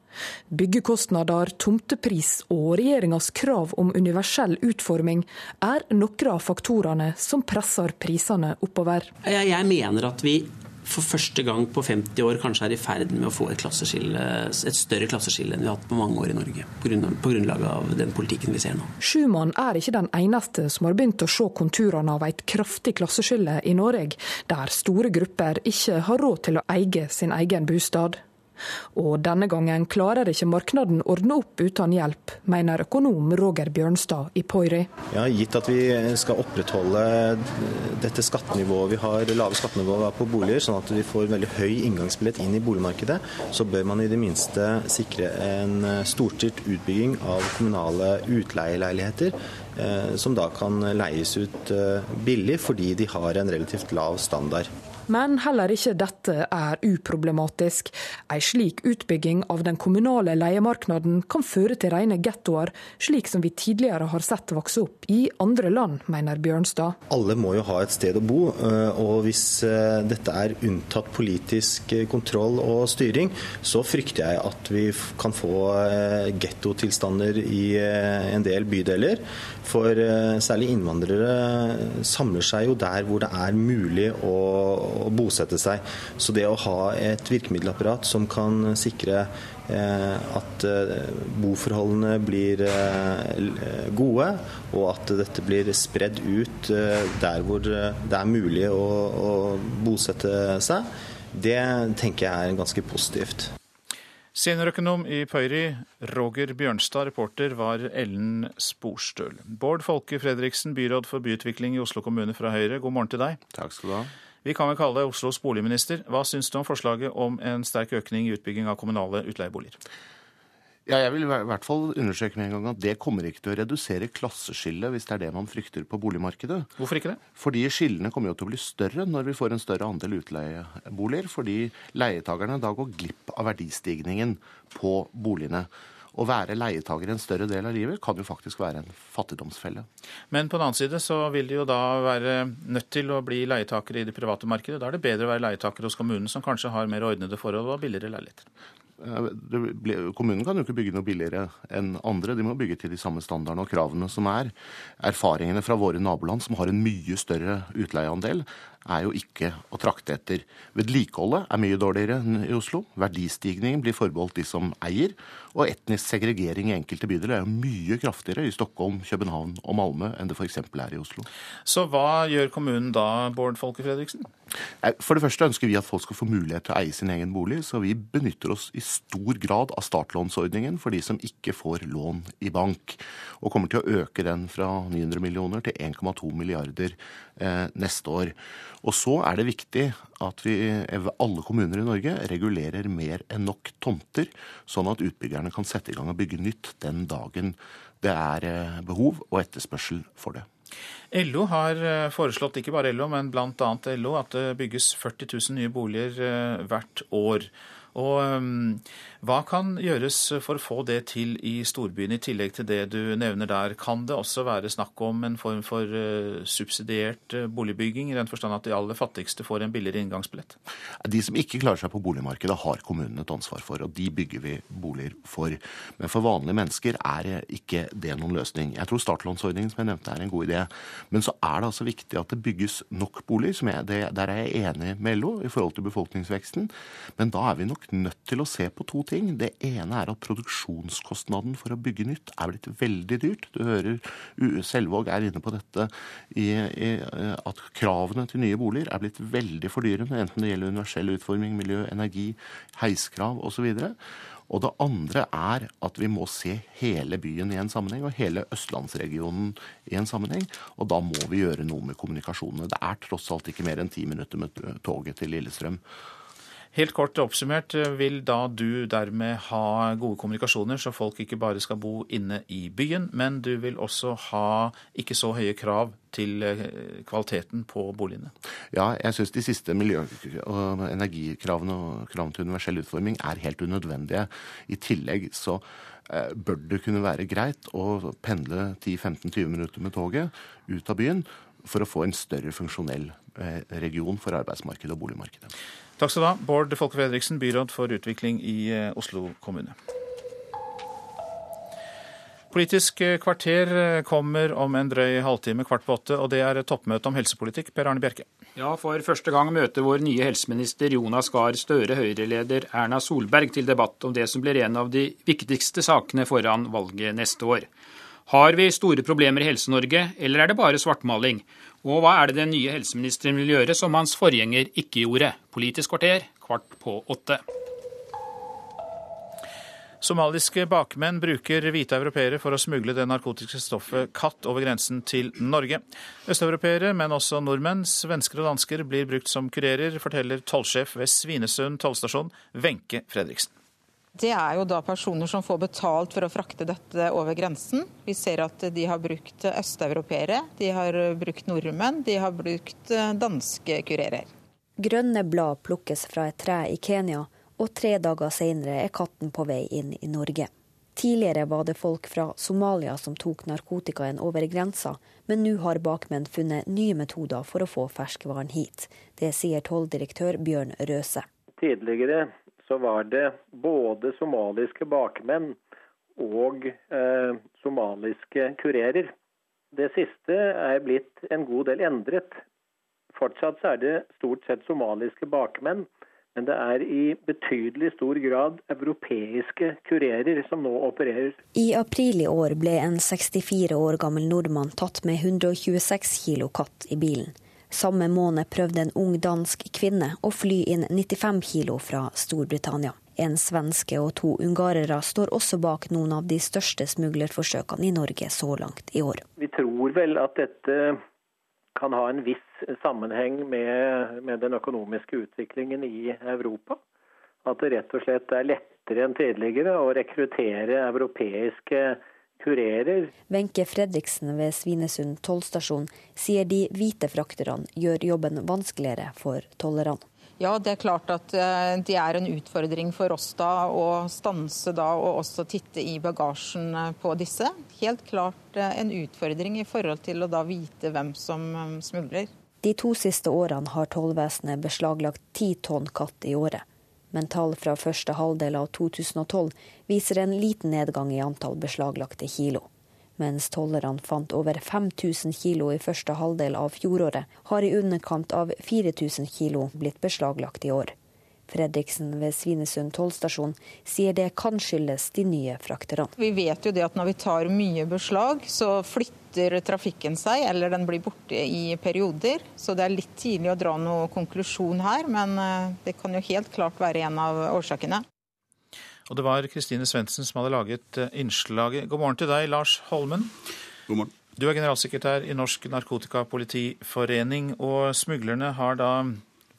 Byggekostnader, tomtepris og regjeringas krav om universell utforming er noen av faktorene som presser prisene oppover. Jeg mener at vi for første gang på 50 år kanskje er i ferd med å få et, et større klasseskille enn vi har hatt på mange år i Norge, på grunnlag av den politikken vi ser nå. Schumann er ikke den eneste som har begynt å se konturene av et kraftig klasseskille i Norge, der store grupper ikke har råd til å eie sin egen bostad. Og denne gangen klarer ikke markedet ordne opp uten hjelp, mener økonom Roger Bjørnstad i Poiri. Ja, gitt at vi skal opprettholde dette skattenivået vi har, lave skattenivået på boliger, sånn at vi får veldig høy inngangsbillett inn i boligmarkedet, så bør man i det minste sikre en storstilt utbygging av kommunale utleieleiligheter eh, som da kan leies ut eh, billig fordi de har en relativt lav standard. Men heller ikke dette er uproblematisk. En slik utbygging av den kommunale leiemarkedet kan føre til rene gettoer, slik som vi tidligere har sett vokse opp i andre land, mener Bjørnstad. Alle må jo ha et sted å bo, eh, og hvis eh, dette er unntatt politisk eh, kontroll og styring, så frykter jeg at vi kan få gettotilstander i en del bydeler. For særlig innvandrere samler seg jo der hvor det er mulig å å bosette seg. Så det å ha et virkemiddelapparat som kan sikre eh, at eh, boforholdene blir eh, gode, og at dette blir spredd ut der hvor det er mulig å, å bosette seg, det tenker jeg er ganske positivt. Seniorøkonom i Pøyri, Roger Bjørnstad. Reporter var Ellen Sporstøl. Bård Folke Fredriksen, byråd for byutvikling i Oslo kommune fra Høyre, god morgen til deg. Takk skal du ha. Vi kan vel kalle deg Oslos boligminister. Hva syns du om forslaget om en sterk økning i utbygging av kommunale utleieboliger? Ja, jeg vil i hvert fall understreke med en gang at det kommer ikke til å redusere klasseskillet hvis det er det man frykter på boligmarkedet. Hvorfor ikke det? Fordi skillene kommer jo til å bli større når vi får en større andel utleieboliger. Fordi leietakerne da går glipp av verdistigningen på boligene. Å være leietaker en større del av livet kan jo faktisk være en fattigdomsfelle. Men på den annen side så vil de jo da være nødt til å bli leietakere i det private markedet. Da er det bedre å være leietaker hos kommunen, som kanskje har mer ordnede forhold og billigere leiligheter. Kommunen kan jo ikke bygge noe billigere enn andre. De må bygge til de samme standardene og kravene som er. Erfaringene fra våre naboland, som har en mye større utleieandel, er jo ikke å trakte etter. Vedlikeholdet er mye dårligere enn i Oslo. Verdistigningen blir forbeholdt de som eier. Og etnisk segregering i enkelte bydeler er jo mye kraftigere i Stockholm, København og Malmö enn det f.eks. er i Oslo. Så hva gjør kommunen da, Bård Folke Fredriksen? For det første ønsker vi at folk skal få mulighet til å eie sin egen bolig, så vi benytter oss i stor grad av startlånsordningen for de som ikke får lån i bank, og kommer til å øke den fra 900 millioner til 1,2 milliarder neste år. Og så er det viktig at vi, alle kommuner i Norge regulerer mer enn nok tomter, sånn at utbyggerne kan sette i gang og bygge nytt den dagen det er eh, behov og etterspørsel for det. LO har eh, foreslått, ikke bare LO, men bl.a. LO, at det bygges 40 000 nye boliger eh, hvert år. Og um, hva kan gjøres for å få det til i storbyen, i tillegg til det du nevner der? Kan det også være snakk om en form for uh, subsidiert uh, boligbygging, i den forstand at de aller fattigste får en billigere inngangsbillett? De som ikke klarer seg på boligmarkedet, har kommunen et ansvar for, og de bygger vi boliger for. Men for vanlige mennesker er ikke det noen løsning. Jeg tror startlånsordningen som jeg nevnte er en god idé. Men så er det altså viktig at det bygges nok boliger. Jeg, der er jeg enig med LO i forhold til befolkningsveksten. Men da er vi nok nødt til å se på to ting. Det ene er at produksjonskostnaden for å bygge nytt er blitt veldig dyrt. Du hører Selvåg er inne på dette i, i, at kravene til nye boliger er blitt veldig fordyrende, enten det gjelder universell utforming, miljø, energi, heiskrav osv. Og det andre er at vi må se hele byen i en sammenheng, og hele østlandsregionen i en sammenheng. Og da må vi gjøre noe med kommunikasjonene. Det er tross alt ikke mer enn ti minutter med toget til Lillestrøm. Helt kort oppsummert, vil da du dermed ha gode kommunikasjoner, så folk ikke bare skal bo inne i byen, men du vil også ha ikke så høye krav til eh, kvaliteten på boligene? Ja, jeg syns de siste miljø- og energikravene og kravene til universell utforming er helt unødvendige. I tillegg så eh, bør det kunne være greit å pendle 10-15-20 minutter med toget ut av byen for å få en større funksjonell eh, region for arbeidsmarkedet og boligmarkedet. Takk skal du ha, Bård Folke Fredriksen, byråd for utvikling i eh, Oslo kommune. Politisk eh, kvarter eh, kommer om en drøy halvtime, kvart på åtte, og det er toppmøte om helsepolitikk. Per Arne Bjerke. Ja, for første gang møter vår nye helseminister Jonas Gahr Støre Høyre-leder Erna Solberg til debatt om det som blir en av de viktigste sakene foran valget neste år. Har vi store problemer i Helse-Norge, eller er det bare svartmaling? Og hva er det den nye helseministeren vil gjøre som hans forgjenger ikke gjorde? Politisk kvarter, kvart på åtte. Somaliske bakmenn bruker hvite europeere for å smugle det narkotiske stoffet katt over grensen til Norge. Østeuropeere, men også nordmenn, svensker og dansker blir brukt som kurerer, forteller tollsjef ved Svinesund tollstasjon, Wenche Fredriksen. Det er jo da personer som får betalt for å frakte dette over grensen. Vi ser at de har brukt østeuropeere, de har brukt nordmenn, de har brukt eh, danske kurerer. Grønne blad plukkes fra et tre i Kenya, og tre dager senere er katten på vei inn i Norge. Tidligere var det folk fra Somalia som tok narkotikaen over grensa, men nå har bakmenn funnet nye metoder for å få ferskvaren hit. Det sier tolldirektør Bjørn Røse. Tidligere så var det både somaliske bakmenn og eh, somaliske kurerer. Det siste er blitt en god del endret. Fortsatt er det stort sett somaliske bakmenn, men det er i betydelig stor grad europeiske kurerer som nå opererer. I april i år ble en 64 år gammel nordmann tatt med 126 kilo katt i bilen. Samme måned prøvde en ung dansk kvinne å fly inn 95 kilo fra Storbritannia. En svenske og to ungarere står også bak noen av de største smuglerforsøkene i Norge så langt i år. Vi tror vel at dette kan ha en viss sammenheng med, med den økonomiske utviklingen i Europa. At det rett og slett er lettere enn tidligere å rekruttere europeiske kurerer. Wenche Fredriksen ved Svinesund tollstasjon sier de hvite frakterne gjør jobben vanskeligere for tollerne. Ja, det er klart at eh, det er en utfordring for oss da å stanse da og også titte i bagasjen eh, på disse. Helt klart eh, en utfordring i forhold til å da vite hvem som smugler. De to siste årene har tollvesenet beslaglagt ti tonn katt i året. Men tall fra første halvdel av 2012 viser en liten nedgang i antall beslaglagte kilo mens tollerne fant over 5000 kilo i første halvdel av fjoråret, har i underkant av 4000 kilo blitt beslaglagt i år. Fredriksen ved Svinesund tollstasjon sier det kan skyldes de nye frakterne. Vi vet jo det at når vi tar mye beslag, så flytter trafikken seg, eller den blir borte i perioder. Så det er litt tidlig å dra noen konklusjon her, men eh, det kan jo helt klart være en av årsakene. Og det var Kristine Svendsen som hadde laget eh, innslaget. God morgen til deg, Lars Holmen. God morgen. Du er generalsekretær i Norsk Narkotikapolitiforening, og smuglerne har da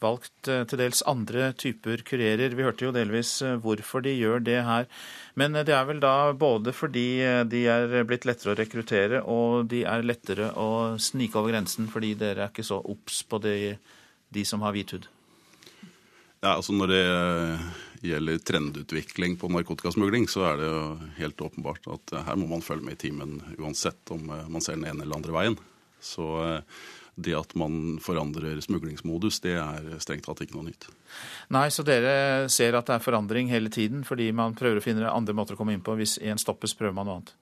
valgt eh, til dels andre typer kurerer. Vi hørte jo delvis eh, hvorfor de gjør det her. Men det er vel da både fordi de er blitt lettere å rekruttere, og de er lettere å snike over grensen fordi dere er ikke så obs på de, de som har hvit hud? Ja, altså når det gjelder trendutvikling på narkotikasmugling, så er det jo helt åpenbart at her må man følge med i timen uansett om eh, man ser den ene eller andre veien. Så eh, det at man forandrer smuglingsmodus, det er strengt tatt ikke noe nytt. Nei, så dere ser at det er forandring hele tiden fordi man prøver å finne andre måter å komme inn på. Hvis én stoppes, prøver man noe annet?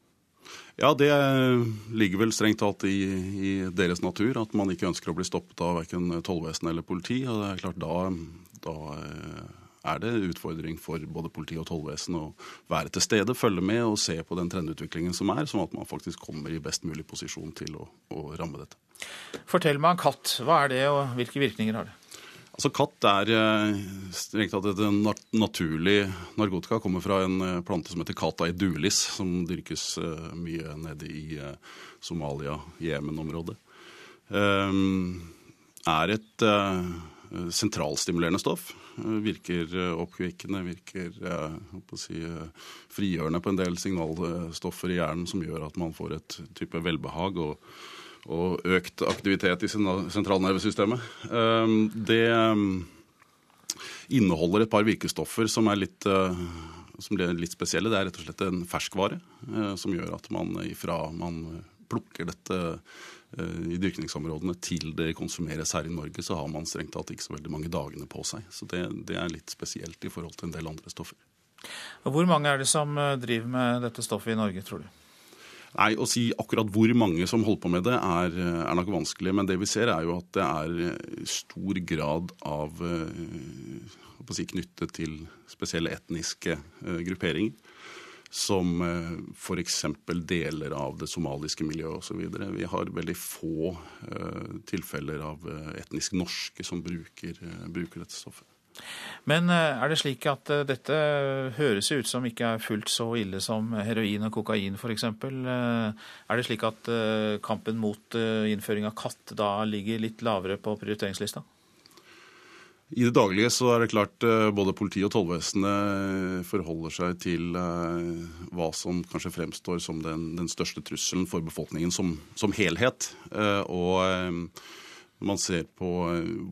Ja, det ligger vel strengt tatt i, i, deres natur at man ikke ønsker å bli stoppet av verken tollvesen eller politi. Og det er klart da, da eh, er det utfordring for både politi og tollvesen å være til stede, følge med og se på den trendutviklingen som er, sånn at man faktisk kommer i best mulig posisjon til å, å ramme dette. Fortell meg om katt. Hva er det, og hvilke virkninger har det? Altså Katt er eh, strengt tatt et naturlig narkotika. Kommer fra en eh, plante som heter Cata edulis, som dyrkes eh, mye nede i Somalia, Jemen-området. Er et sentralstimulerende stoff. Virker oppkvikkende, virker si, frigjørende på en del signalstoffer i hjernen som gjør at man får et type velbehag og, og økt aktivitet i sentralnervesystemet. Det inneholder et par virkestoffer som er litt som blir litt spesielle. Det er rett og slett en ferskvare som gjør at man ifra man plukker dette Eh, i dyrkningsområdene til det konsumeres her i Norge, så har man strengt tatt ikke så veldig mange dagene på seg. Så det, det, er litt spesielt i forhold til en del andre stoffer. Hvor mange er det som eh, driver med dette stoffet i Norge, tror du? Nei, Å si akkurat hvor mange som holder på med det, er, eh, er, nok vanskelig. Men det vi ser, er jo at det er stor grad av si, knyttet til spesielle etniske grupperinger som eh, f.eks. deler av det somaliske miljøet osv. Vi har veldig få tilfeller av etnisk norske som bruker, bruker, dette stoffet. Men er det slik at dette høres ut som ikke er fullt så ille som heroin og kokain f.eks.? Er det slik at kampen mot innføring av katt da ligger litt lavere på prioriteringslista? I det daglige så er det klart eh, både politi og tollvesenet forholder seg til eh, hva som kanskje fremstår som den, den største trusselen for befolkningen som, som helhet. Eh, og man ser på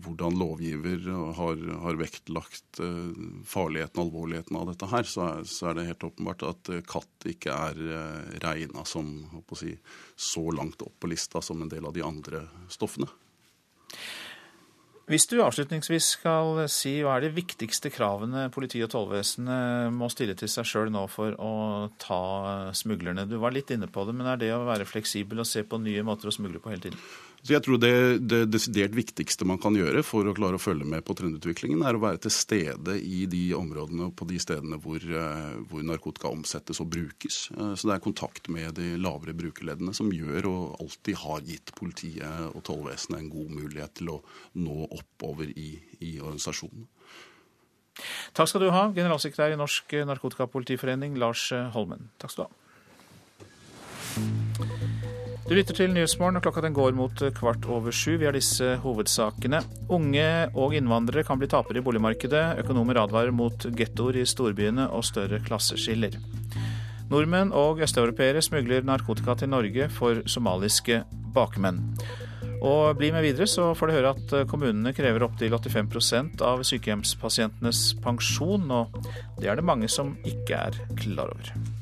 hvordan lovgiver har, har vektlagt farligheten og alvorligheten av dette her, så er, så er det helt åpenbart at katt ikke er regna som si, så langt opp på lista som en del av de andre stoffene. Hvis du avslutningsvis skal si hva er de viktigste kravene politiet og tollvesenet må stille til seg sjøl nå for å ta smuglerne? Du var litt inne på det, men er det å være fleksibel og se på nye måter å smugle på hele tiden? Så jeg tror det, det desidert viktigste man kan gjøre for å klare å følge med på trendutviklingen, er å være til stede i de områdene og på de stedene hvor, eh, hvor, narkotika omsettes og brukes. Eh, så det er kontakt med de lavere brukerleddene som gjør og alltid har gitt politiet og tollvesenet en god mulighet til å nå oppover i, i organisasjonen. Takk skal du ha, generalsekretær i Norsk Narkotikapolitiforening, Lars Holmen. Takk skal du ha. Du lytter til Nyhetsmorgen, og klokka den går mot kvart over sju. Vi har disse hovedsakene. Unge og innvandrere kan bli tapere i boligmarkedet. Økonomer advarer mot gettoer i storbyene og større klasseskiller. Nordmenn og østeuropeere smugler narkotika til Norge for somaliske bakmenn. Og bli med videre, så får du høre at kommunene krever opptil 85% av sykehjemspasientenes pensjon, og det er det mange som ikke er klar over.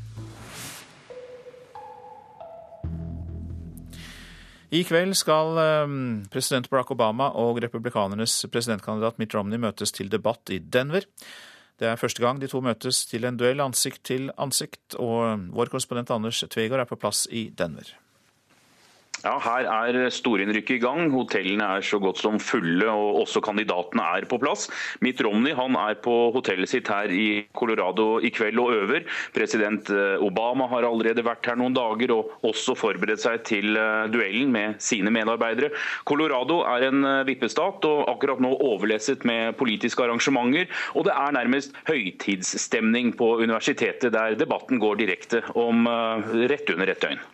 I kveld skal ehm, president Barack Obama og republikanernes presidentkandidat Mitt Romney møtes til debatt i Denver. Det er første gang de to møtes til en duell ansikt til ansikt, og vår korrespondent Anders Tvegård er på plass i Denver. Ja, Her er storinnrykket i gang. Hotellene er så godt som fulle, og også kandidatene er på plass. Mitt Romney han er på hotellet sitt her i Colorado i kveld og øver. President eh, Obama har allerede vært her noen dager og også forberedt seg til eh, duellen med sine medarbeidere. Colorado er en eh, vippestat og akkurat nå overleset med politiske arrangementer. Og det er nærmest høytidsstemning på universitetet, der debatten går direkte om rett under et døgn.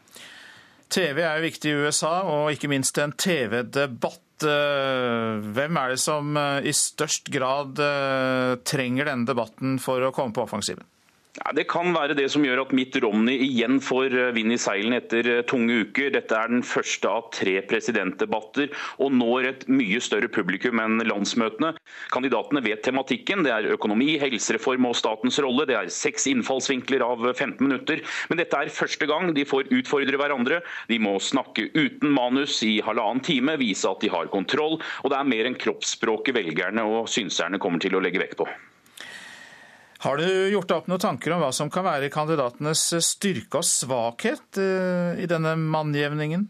TV er jo viktig i USA, og ikke minst en TV-debatt. Eh, hvem er det som eh, i størst grad eh, trenger denne debatten for å komme på offensiven? Ja, det kan være det som gjør at Mitt Romney igjen får eh, vind i seilene etter eh, tunge uker. Dette er den første av tre presidentdebatter og når et mye større publikum enn landsmøtene. Kandidatene vet tematikken. Det er økonomi, helsereform og statens rolle. Det er seks innfallsvinkler av 15 minutter. Men dette er første gang de får utfordre hverandre. De må snakke uten manus i halvannen time, vise at de har kontroll. Og det er mer enn kroppsspråket velgerne og synserne kommer til å legge vekt på. Har du gjort deg opp noen tanker om hva som kan være kandidatenes styrke og svakhet eh, i denne mannjevningen?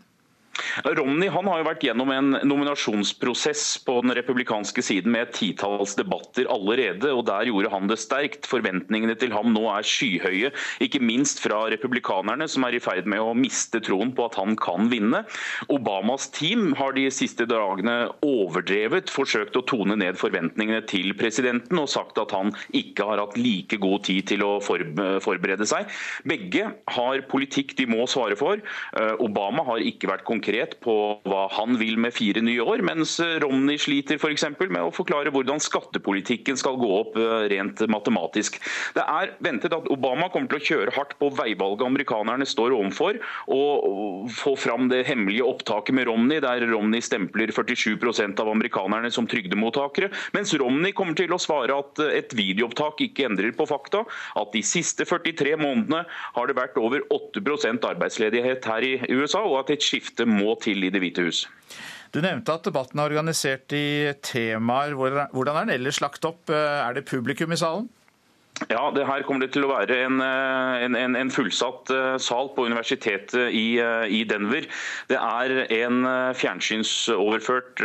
Romney han har jo vært gjennom en nominasjonsprosess på den republikanske siden med titalls debatter allerede, og der gjorde han det sterkt. Forventningene til ham nå er skyhøye, ikke minst fra republikanerne, som er i ferd med å miste troen på at han kan vinne. Obamas team har de siste dagene overdrevet forsøkt å tone ned forventningene til presidenten, og sagt at han ikke har hatt like god tid til å forberede seg. Begge har politikk de må svare for. Eh, Obama har ikke vært konkret konkret på hva han vil med fire nye år, mens Romney sliter f.eks. med å forklare hvordan skattepolitikken skal gå opp eh, rent matematisk. Det er ventet at Obama kommer til å kjøre hardt på veivalget amerikanerne står overfor, og få fram det hemmelige opptaket med Romney, der Romney stempler 47% av amerikanerne som trygdemottakere, mens Romney kommer til å svare at et videoopptak ikke endrer på fakta, at de siste 43 månedene har det vært over 8% arbeidsledighet her i USA, og at et skifte må til i Det hvite hus. Du nevnte at debatten er organisert i temaer. Hvordan er den ellers lagt opp? Er det publikum i salen? Ja, det Her kommer det til å være en, eh, en, en fullsatt eh, sal på universitetet i, eh, i, Denver. Det er en fjernsynsoverført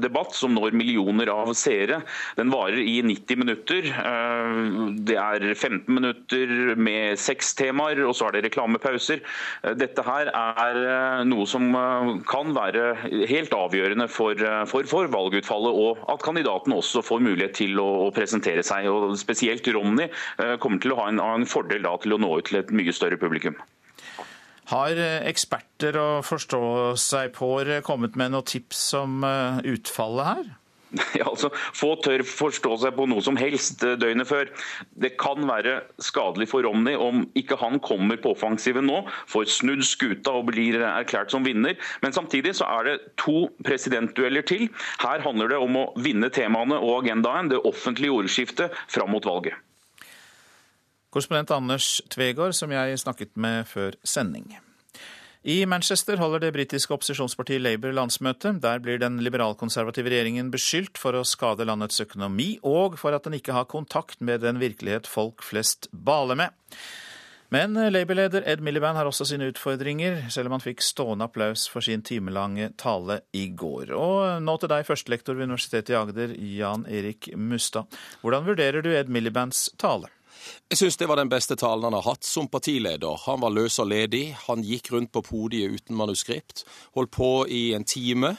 debatt som når millioner av seere. Den varer i 90 minutter. Det er 15 minutter med seks temaer, og så er det reklamepauser. Dette her er noe som kan være helt avgjørende for, for, for valgutfallet, og at kandidaten også får mulighet til å, å presentere seg. og Spesielt Romney Eh, kommer til å ha en, en fordel da, til å nå ut til et mye større publikum. Har eh, eksperter og forstå-seg-på-ere kommet med noen tips om eh, utfallet her? Ja, altså, Få tør forstå seg på noe som helst eh, døgnet før. Det kan være skadelig for Romney om ikke han kommer på offensiven nå, får snudd skuta og blir erklært som vinner. Men samtidig så er det to presidentdueller til. Her handler det om å vinne temaene og agendaen, det offentlige ordskiftet, fram mot valget. Korrespondent Anders Tvegård, som jeg snakket med før sending. I Manchester holder det britiske opposisjonspartiet Labour landsmøte. Der blir den liberalkonservative regjeringen beskyldt for å skade landets økonomi, og for at den ikke har kontakt med den virkelighet folk flest baler med. Men Labour-leder Ed Miliband har også sine utfordringer, selv om han fikk stående applaus for sin timelange tale i går. Og nå til deg, førstelektor ved Universitetet i Agder, Jan Erik Mustad. Hvordan vurderer du Ed Milibands tale? Jeg syns det var den beste talen han har hatt som partileder. Han var løs og ledig. Han gikk rundt på podiet uten manuskript. Holdt på i en time.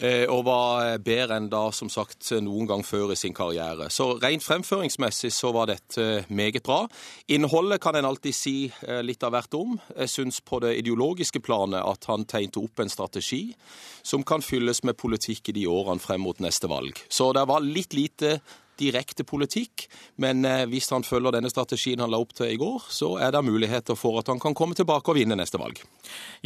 eh, og var bedre enn da som sagt noen gang før i sin karriere. Så rent fremføringsmessig så var dette meget bra. Innholdet kan en alltid si litt av hvert om. Jeg syns på det ideologiske planet at han tegnte opp en strategi som kan fylles med politikk i de årene frem mot neste valg. Så det var litt lite direkte politikk. Men eh, hvis han følger denne strategien han la opp til i går, så er det muligheter for at han kan komme tilbake og vinne neste valg.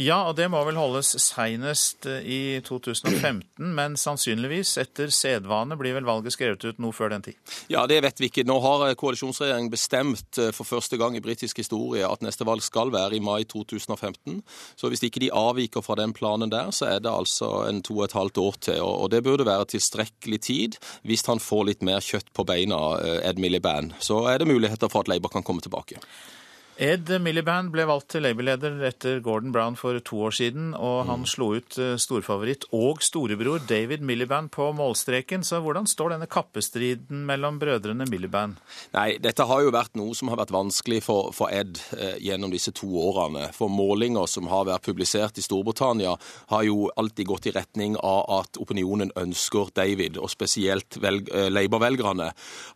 Ja, og det må vel holdes seinest eh, i 2015, men sannsynligvis etter sedvane blir vel valget skrevet ut noe før den tid? Ja, det vet vi ikke. Nå har eh, koalisjonsregjeringen bestemt for første gang i britisk historie at neste valg skal være i mai 2015. Så hvis ikke de avviker fra den planen der, så er det altså en to og et halvt år til. Og det burde være tilstrekkelig tid hvis han får litt mer kjøtt på beina, eh, Ed Miliband, så er det muligheter for at Labour kan komme tilbake. Ed Miliband ble valgt til Labour-leder etter Gordon Brown for to år siden, og han mm. slo ut eh, storfavoritt og storebror David Miliband på målstreken. Så hvordan står denne kappestriden mellom brødrene Miliband? Nei, dette har jo vært noe som har vært vanskelig for, for Ed eh, gjennom disse to årene. For målinger som har vært publisert i Storbritannia, har jo alltid gått i retning av at opinionen ønsker David, og spesielt eh, Labour-velgerne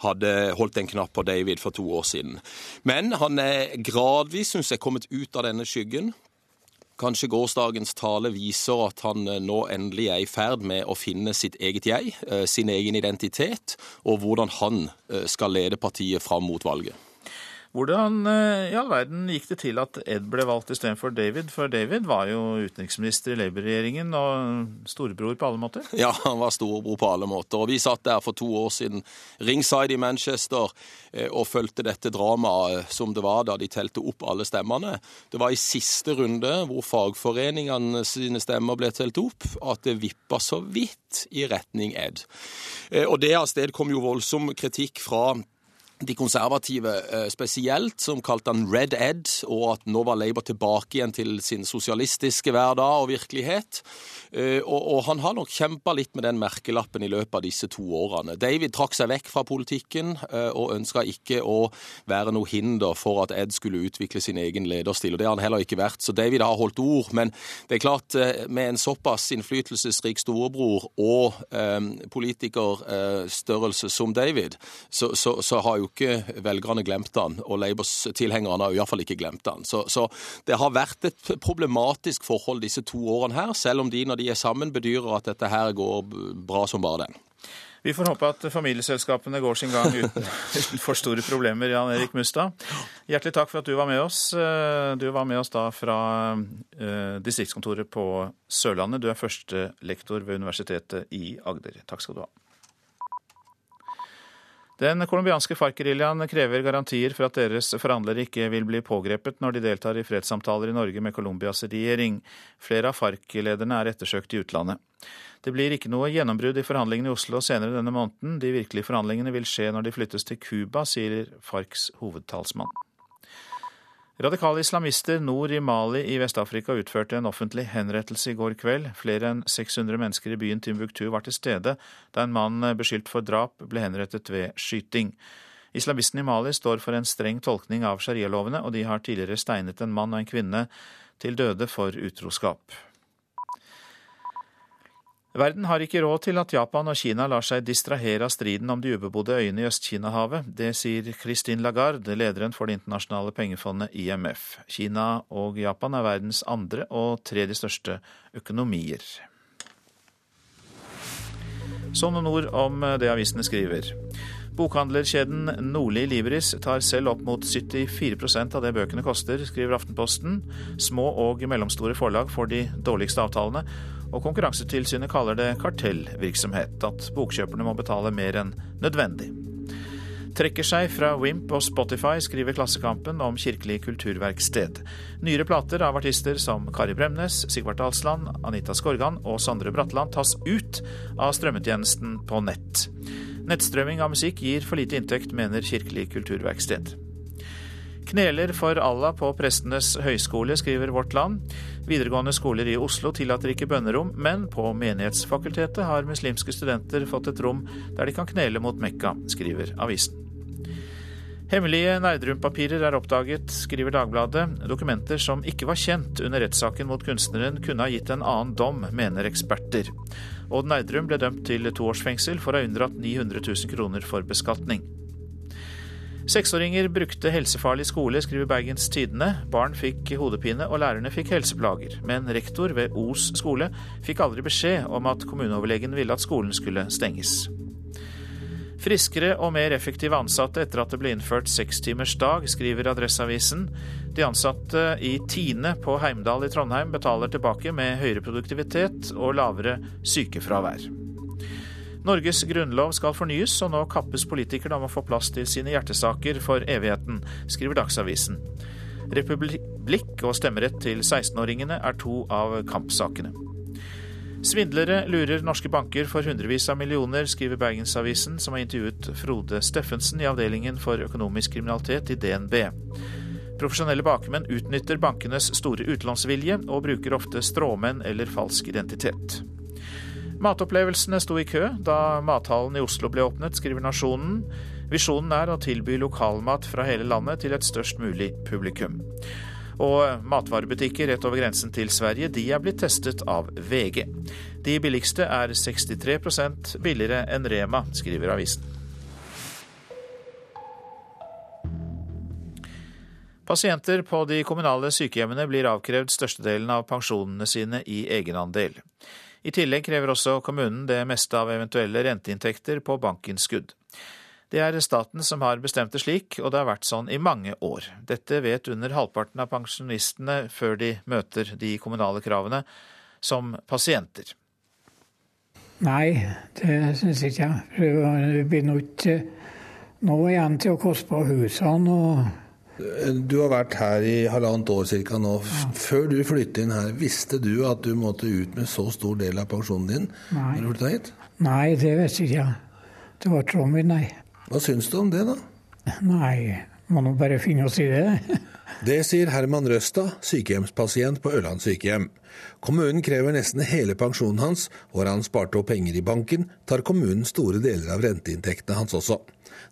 hadde holdt en knapp på David for to år siden. Men han er gradvis, syns jeg, kommet ut av denne skyggen. Kanskje gårsdagens tale viser at han eh, nå endelig er i ferd med å finne sitt eget jeg, eh, sin egen identitet, og hvordan han eh, skal lede partiet fram mot valget. Hvordan eh, i all verden gikk det til at Ed ble valgt istedenfor David? For David var jo utenriksminister i Labour-regjeringen og storebror på alle måter? Ja, han var storebror på alle måter. Og vi satt der for to år siden, ringside i Manchester, eh, og fulgte dette dramaet eh, som det var da de telte opp alle stemmene. Det var i siste runde, hvor fagforeningene sine stemmer ble telt opp, at det vippa så vidt i retning Ed. Og det avstedkom jo voldsom kritikk fra de konservative eh, spesielt, som kalte han Red Ed, og at nå var Labour tilbake igjen til sin sosialistiske hverdag og virkelighet. Eh, og, og han har nok kjempa litt med den merkelappen i løpet av disse to årene. David trakk seg vekk fra politikken eh, og ønska ikke å være noe hinder for at Ed skulle utvikle sin egen lederstil, og det har han heller ikke vært. Så David har holdt ord, men det er klart, med en såpass innflytelsesrik storebror og eh, politikerstørrelse som David, så, så, så har jo ikke velgerne glemt han, og Labours-tilhengerne har iallfall ikke glemt han. Så, så, det har vært et problematisk forhold disse to årene her, selv om de når de er sammen bedyrer at dette her går bra som bare den. Vi får håpe at familieselskapene går sin gang uten, uten for store problemer. Jan Erik Mustad, hjertelig takk for at du var med oss. Du var med oss da fra eh, distriktskontoret på Sørlandet. Du er førstelektor ved Universitetet i Agder. Takk skal du ha. Den colombianske FARC-geriljaen krever garantier for at deres forhandlere ikke vil bli pågrepet når de deltar i fredssamtaler i Norge med Colombias regjering. Flere av FARC-lederne er ettersøkt i utlandet. Det blir ikke noe gjennombrudd i forhandlingene i Oslo senere denne måneden. De virkelige forhandlingene vil skje når de flyttes til Cuba, sier FARCs hovedtalsmann. Radikale islamister nord i Mali i Vest-Afrika utførte en offentlig henrettelse i går kveld. Flere enn 600 mennesker i byen Timbuktu var til stede da en mann beskyldt for drap ble henrettet ved skyting. Islamistene i Mali står for en streng tolkning av sharialovene, og de har tidligere steinet en mann og en kvinne til døde for utroskap. Verden har ikke råd til at Japan og Kina lar seg distrahere av striden om de ubebodde øyene i Øst-Kina-havet. Det sier Christine Lagarde, lederen for Det internasjonale pengefondet IMF. Kina og Japan er verdens andre og tredje største økonomier. Så noen ord om det avisene skriver. Bokhandlerkjeden Nordli Libris tar selv opp mot 74% av det bøkene koster, skriver Aftenposten. Små og mellomstore forlag får de dårligste avtalene og Konkurransetilsynet kaller det kartellvirksomhet, at bokkjøperne må betale mer enn nødvendig. Trekker seg fra Wimp og Spotify, skriver Klassekampen om Kirkelig kulturverksted. Nyere plater av artister som Kari Bremnes, Sigvart Alsland, Anita Skorgan og Sondre Bratland tas ut av strømmetjenesten på nett. Nettstrømming av musikk gir for lite inntekt, mener Kirkelig kulturverksted. Kneler for Allah på Prestenes høgskole, skriver Vårt Land. Videregående skoler i Oslo tillater ikke bønnerom, men på Menighetsfakultetet har muslimske studenter fått et rom der de kan knele mot Mekka, skriver avisen. Hemmelige Nerdrum-papirer er oppdaget, skriver Dagbladet. Dokumenter som ikke var kjent under rettssaken mot kunstneren, kunne ha gitt en annen dom, mener eksperter. Odd Nerdrum ble dømt til to års fengsel for å ha unndratt 900 000 kroner for beskatning. Seksåringer brukte helsefarlig skole, skriver Bergens Tidende. Barn fikk hodepine og lærerne fikk helseplager. Men rektor ved Os skole fikk aldri beskjed om at kommuneoverlegen ville at skolen skulle stenges. Friskere og mer effektive ansatte etter at det ble innført sekstimersdag, skriver Adresseavisen. De ansatte i Tine på Heimdal i Trondheim betaler tilbake med høyere produktivitet og lavere sykefravær. Norges grunnlov skal fornyes, og nå kappes politikerne om å få plass til sine hjertesaker for evigheten, skriver Dagsavisen. Republikk og stemmerett til 16-åringene er to av kampsakene. Svindlere lurer norske banker for hundrevis av millioner, skriver Bergensavisen, som har intervjuet Frode Steffensen i avdelingen for økonomisk kriminalitet i DNB. Profesjonelle bakmenn utnytter bankenes store utlånsvilje og bruker ofte stråmenn eller falsk identitet. Matopplevelsene sto i kø da mathallen i Oslo ble åpnet, skriver Nasjonen. Visjonen er å tilby lokalmat fra hele landet til et størst mulig publikum. Og matvarebutikker rett over grensen til Sverige de er blitt testet av VG. De billigste er 63% billigere enn Rema, skriver avisen. Pasienter på de kommunale sykehjemmene blir avkrevd størstedelen av pensjonene sine i egenandel. I tillegg krever også kommunen det meste av eventuelle renteinntekter på bankinnskudd. Det er staten som har bestemt det slik, og det har vært sånn i mange år. Dette vet under halvparten av pensjonistene før de møter de kommunale kravene som pasienter. Nei, det syns jeg ikke. Det nå ikke noe igjen til å koste på husene. og du har vært her i halvannet år cirka nå. Før du flyttet inn her, visste du at du måtte ut med så stor del av pensjonen din? Nei, nei det visste jeg ikke. Det var tråden min, nei. Hva syns du om det, da? Nei, må nå bare finne oss i det. det sier Herman Røsta, sykehjemspasient på Ørland sykehjem. Kommunen krever nesten hele pensjonen hans, og har han spart opp penger i banken, tar kommunen store deler av renteinntektene hans også.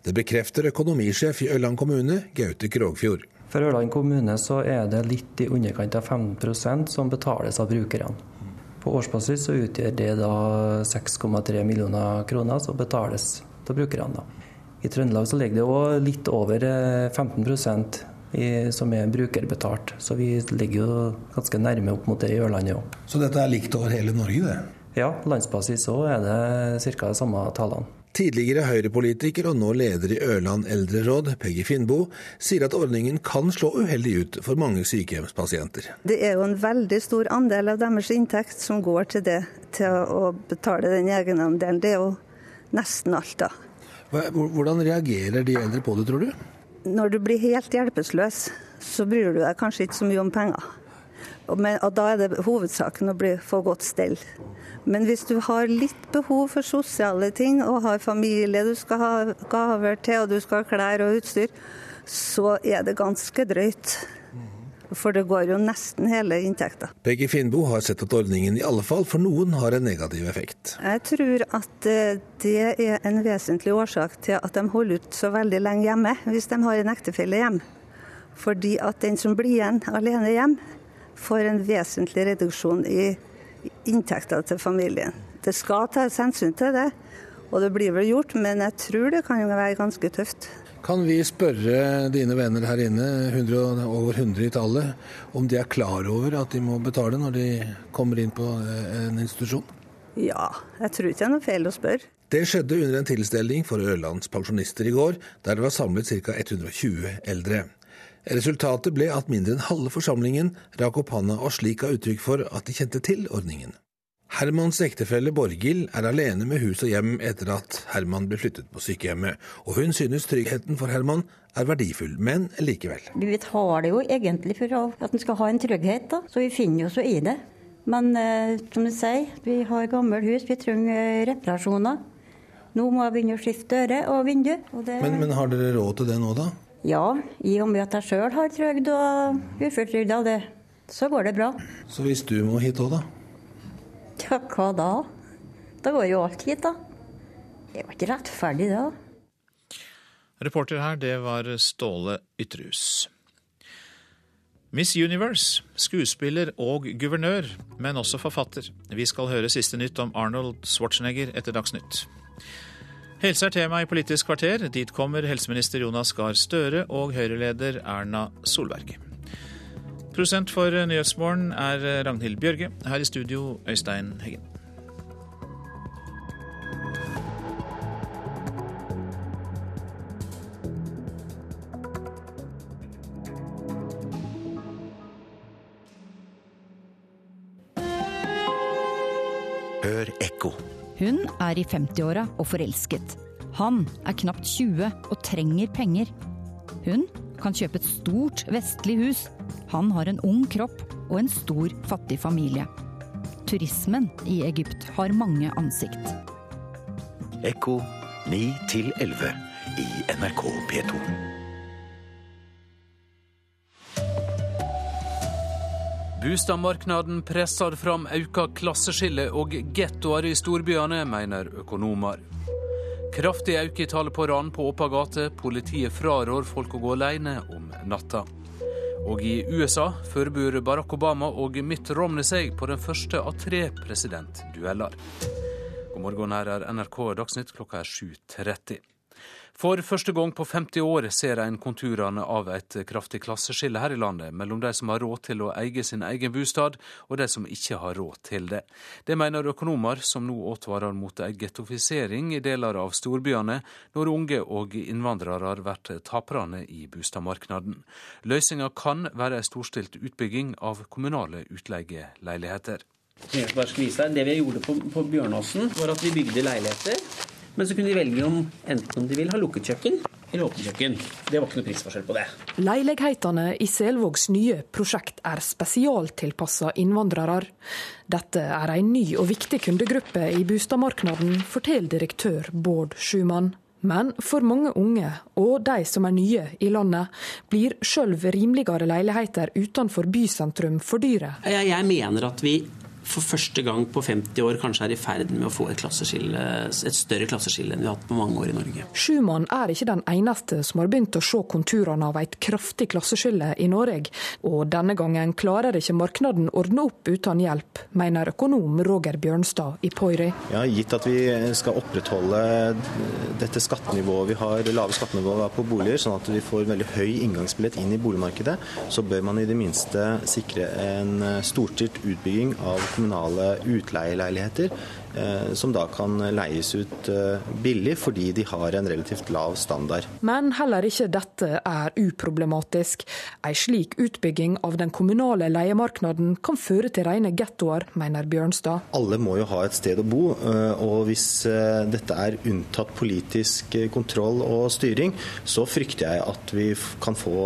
Det bekrefter økonomisjef i Ørland kommune, Gaute Krogfjord. For Ørland kommune så er det litt i underkant av 15% som betales av brukerne. På årsbasis så utgjør det da 6,3 millioner kroner som betales av brukerne. I Trøndelag så ligger det òg litt over 15 eh, i, som er brukerbetalt. Så vi ligger jo ganske nærme opp mot det i Ørlandet òg. Så dette er likt over hele Norge, det? Ja, landsbasis òg er det ca. de samme tallene. Tidligere Høyre-politiker og nå leder i Ørland eldreråd, Peggy Finnbo, sier at ordningen kan slå uheldig ut for mange sykehjemspasienter. Det er jo en veldig stor andel av deres inntekt som går til det, til å betale den egenandelen. Det er jo nesten alt, da. Hvordan reagerer de eldre på det, tror du? Når du blir helt hjelpeløs, så bryr du deg kanskje ikke så mye om penger. Men, og da er det hovedsaken å bli, få godt stell. Men hvis du har litt behov for sosiale ting, og har familie du skal ha gaver til, og du skal ha klær og utstyr, så er det ganske drøyt. For det går jo nesten hele inntekta. Peggy Finnbo har sett at ordningen i alle fall for noen har en negativ effekt. Jeg tror at eh, det er en vesentlig årsak til at de holder ut så veldig lenge hjemme, hvis de har en ektefelle hjem. Fordi at den som blir igjen alene hjem, får en vesentlig reduksjon i inntekta til familien. Det skal tas hensyn til det, og det blir vel gjort, men jeg tror det kan være ganske tøft. Kan vi spørre dine venner her inne, 100, over 100 i tallet, om de er klar over at de må betale når de kommer inn på eh, en institusjon? Ja, jeg tror ikke det er noe feil å spørre. Det skjedde under en tilstelning for Ørlands pensjonister i går, der det var samlet ca. 120 eldre. Resultatet ble at mindre enn halve forsamlingen rakk opp handa og slik ga uttrykk for at de kjente til ordningen. Hermans ektefelle Borghild er alene med hus og hjem etter at Herman ble flyttet på sykehjemmet, og hun synes tryggheten for Herman er verdifull, men likevel. Vi betaler det jo egentlig for at en skal ha en trygghet, da, så vi finner jo så i det. Men eh, som du sier, vi har gammelt hus, vi trenger reparasjoner. Nå må jeg begynne å skifte dører og vindu. Det... Men, men, har dere råd til det nå, da? Ja, i og med at jeg sjøl har trygd og uføretrygd av det, så går det bra. Så hvis du må hit òg, da? Ja, hva da? Da går jo alt hit, da. Det var ikke rettferdig, det. Reporter her, det var Ståle Ytterhus. Miss Universe, skuespiller og guvernør, men også forfatter. Vi skal høre siste nytt om Arnold Schwarzenegger etter Dagsnytt. Helse er tema i Politisk kvarter. Dit kommer helseminister Jonas Gahr Støre og Høyre-leder Erna Solberg. Prosent for Nyhetsmorgen er Ragnhild Bjørge. Her i studio, Øystein Heggen. Hør ekko. Hun er i 50-åra og forelsket. Han er knapt 20 og trenger penger. Hun kan kjøpe et stort vestlig hus. Han har en ung kropp og en stor, fattig familie. Turismen i Egypt har mange ansikt. Ekko 9 11 i NRK P2. Boligmarkedet presser fram økt klasseskille og gettoer i storbyene, mener økonomer. Kraftig økning i tallet på ran på åpen gate. Politiet frarår folk å gå alene om natta. Og i USA forbereder Barack Obama og Mitt Romney seg på den første av tre presidentdueller. God morgen, her er NRK Dagsnytt, klokka er 7.30. For første gang på 50 år ser en konturene av et kraftig klasseskille her i landet mellom de som har råd til å eie sin egen bostad, og de som ikke har råd til det. Det mener økonomer, som nå advarer mot ei gettofisering i deler av storbyene, når unge og innvandrere vært taperne i boligmarkedet. Løsninga kan være ei storstilt utbygging av kommunale utleieleiligheter. Det vi gjorde på, på Bjørnåsen, var at vi bygde leiligheter men så kunne de velge om enten om de vil ha lukket kjøkken eller åpent kjøkken. Det var ikke noe prisforskjell på det. Leilighetene i Selvågs nye prosjekt er spesialtilpassa innvandrere. Dette er en ny og viktig kundegruppe i boligmarkedet, forteller direktør Bård Schumann. Men for mange unge, og de som er nye i landet, blir sjøl rimeligere leiligheter utenfor bysentrum for dyre. Jeg mener at vi for første gang på 50 år kanskje er i ferd med å få et, et større klasseskille enn vi har hatt på mange år i Norge. Schumann er ikke den eneste som har begynt å se konturene av et kraftig klasseskille i Norge. Og denne gangen klarer ikke markedet ordne opp uten hjelp, mener økonom Roger Bjørnstad i Poiri. Ja, gitt at vi skal opprettholde dette skattenivået vi har, lave skattenivået på boliger, sånn at vi får veldig høy inngangsbillett inn i boligmarkedet, så bør man i det minste sikre en storstilt utbygging av kommunale utleieleiligheter, eh, som da kan leies ut eh, billig fordi de har en relativt lav standard. Men heller ikke dette er uproblematisk. En slik utbygging av den kommunale leiemarkedet kan føre til rene gettoer, mener Bjørnstad. Alle må jo ha et sted å bo, eh, og hvis dette er unntatt politisk kontroll og styring, så frykter jeg at vi kan få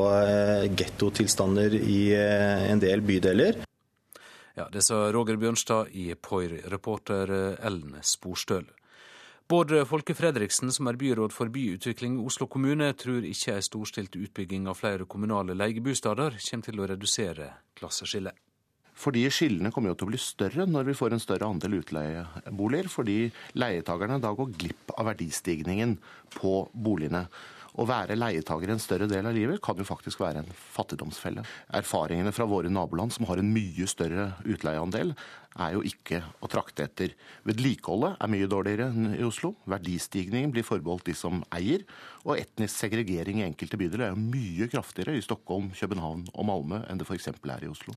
gettotilstander i en del bydeler. Ja, Det sa Roger Bjørnstad i Poiri, reporter eh, Ellen Sporstøl. Bård Folke Fredriksen, som er byråd for byutvikling i Oslo kommune, tror ikke ei storstilt utbygging av flere kommunale leiebostader kommer til å redusere klasseskillet. Fordi skillene kommer jo til å bli større når vi får en større andel utleieboliger. Fordi leietakerne da går glipp av verdistigningen på boligene. Å være leietager en større del av livet kan jo faktisk være en fattigdomsfelle. Erfaringene fra våre naboland, som har en mye større utleieandel, er jo ikke å trakte etter. Vedlikeholdet er mye dårligere enn i Oslo. Verdistigningen blir forbeholdt de som eier. Og etnisk segregering i enkelte bydeler er jo mye kraftigere i Stockholm, København og Malmö enn det f.eks. er i Oslo.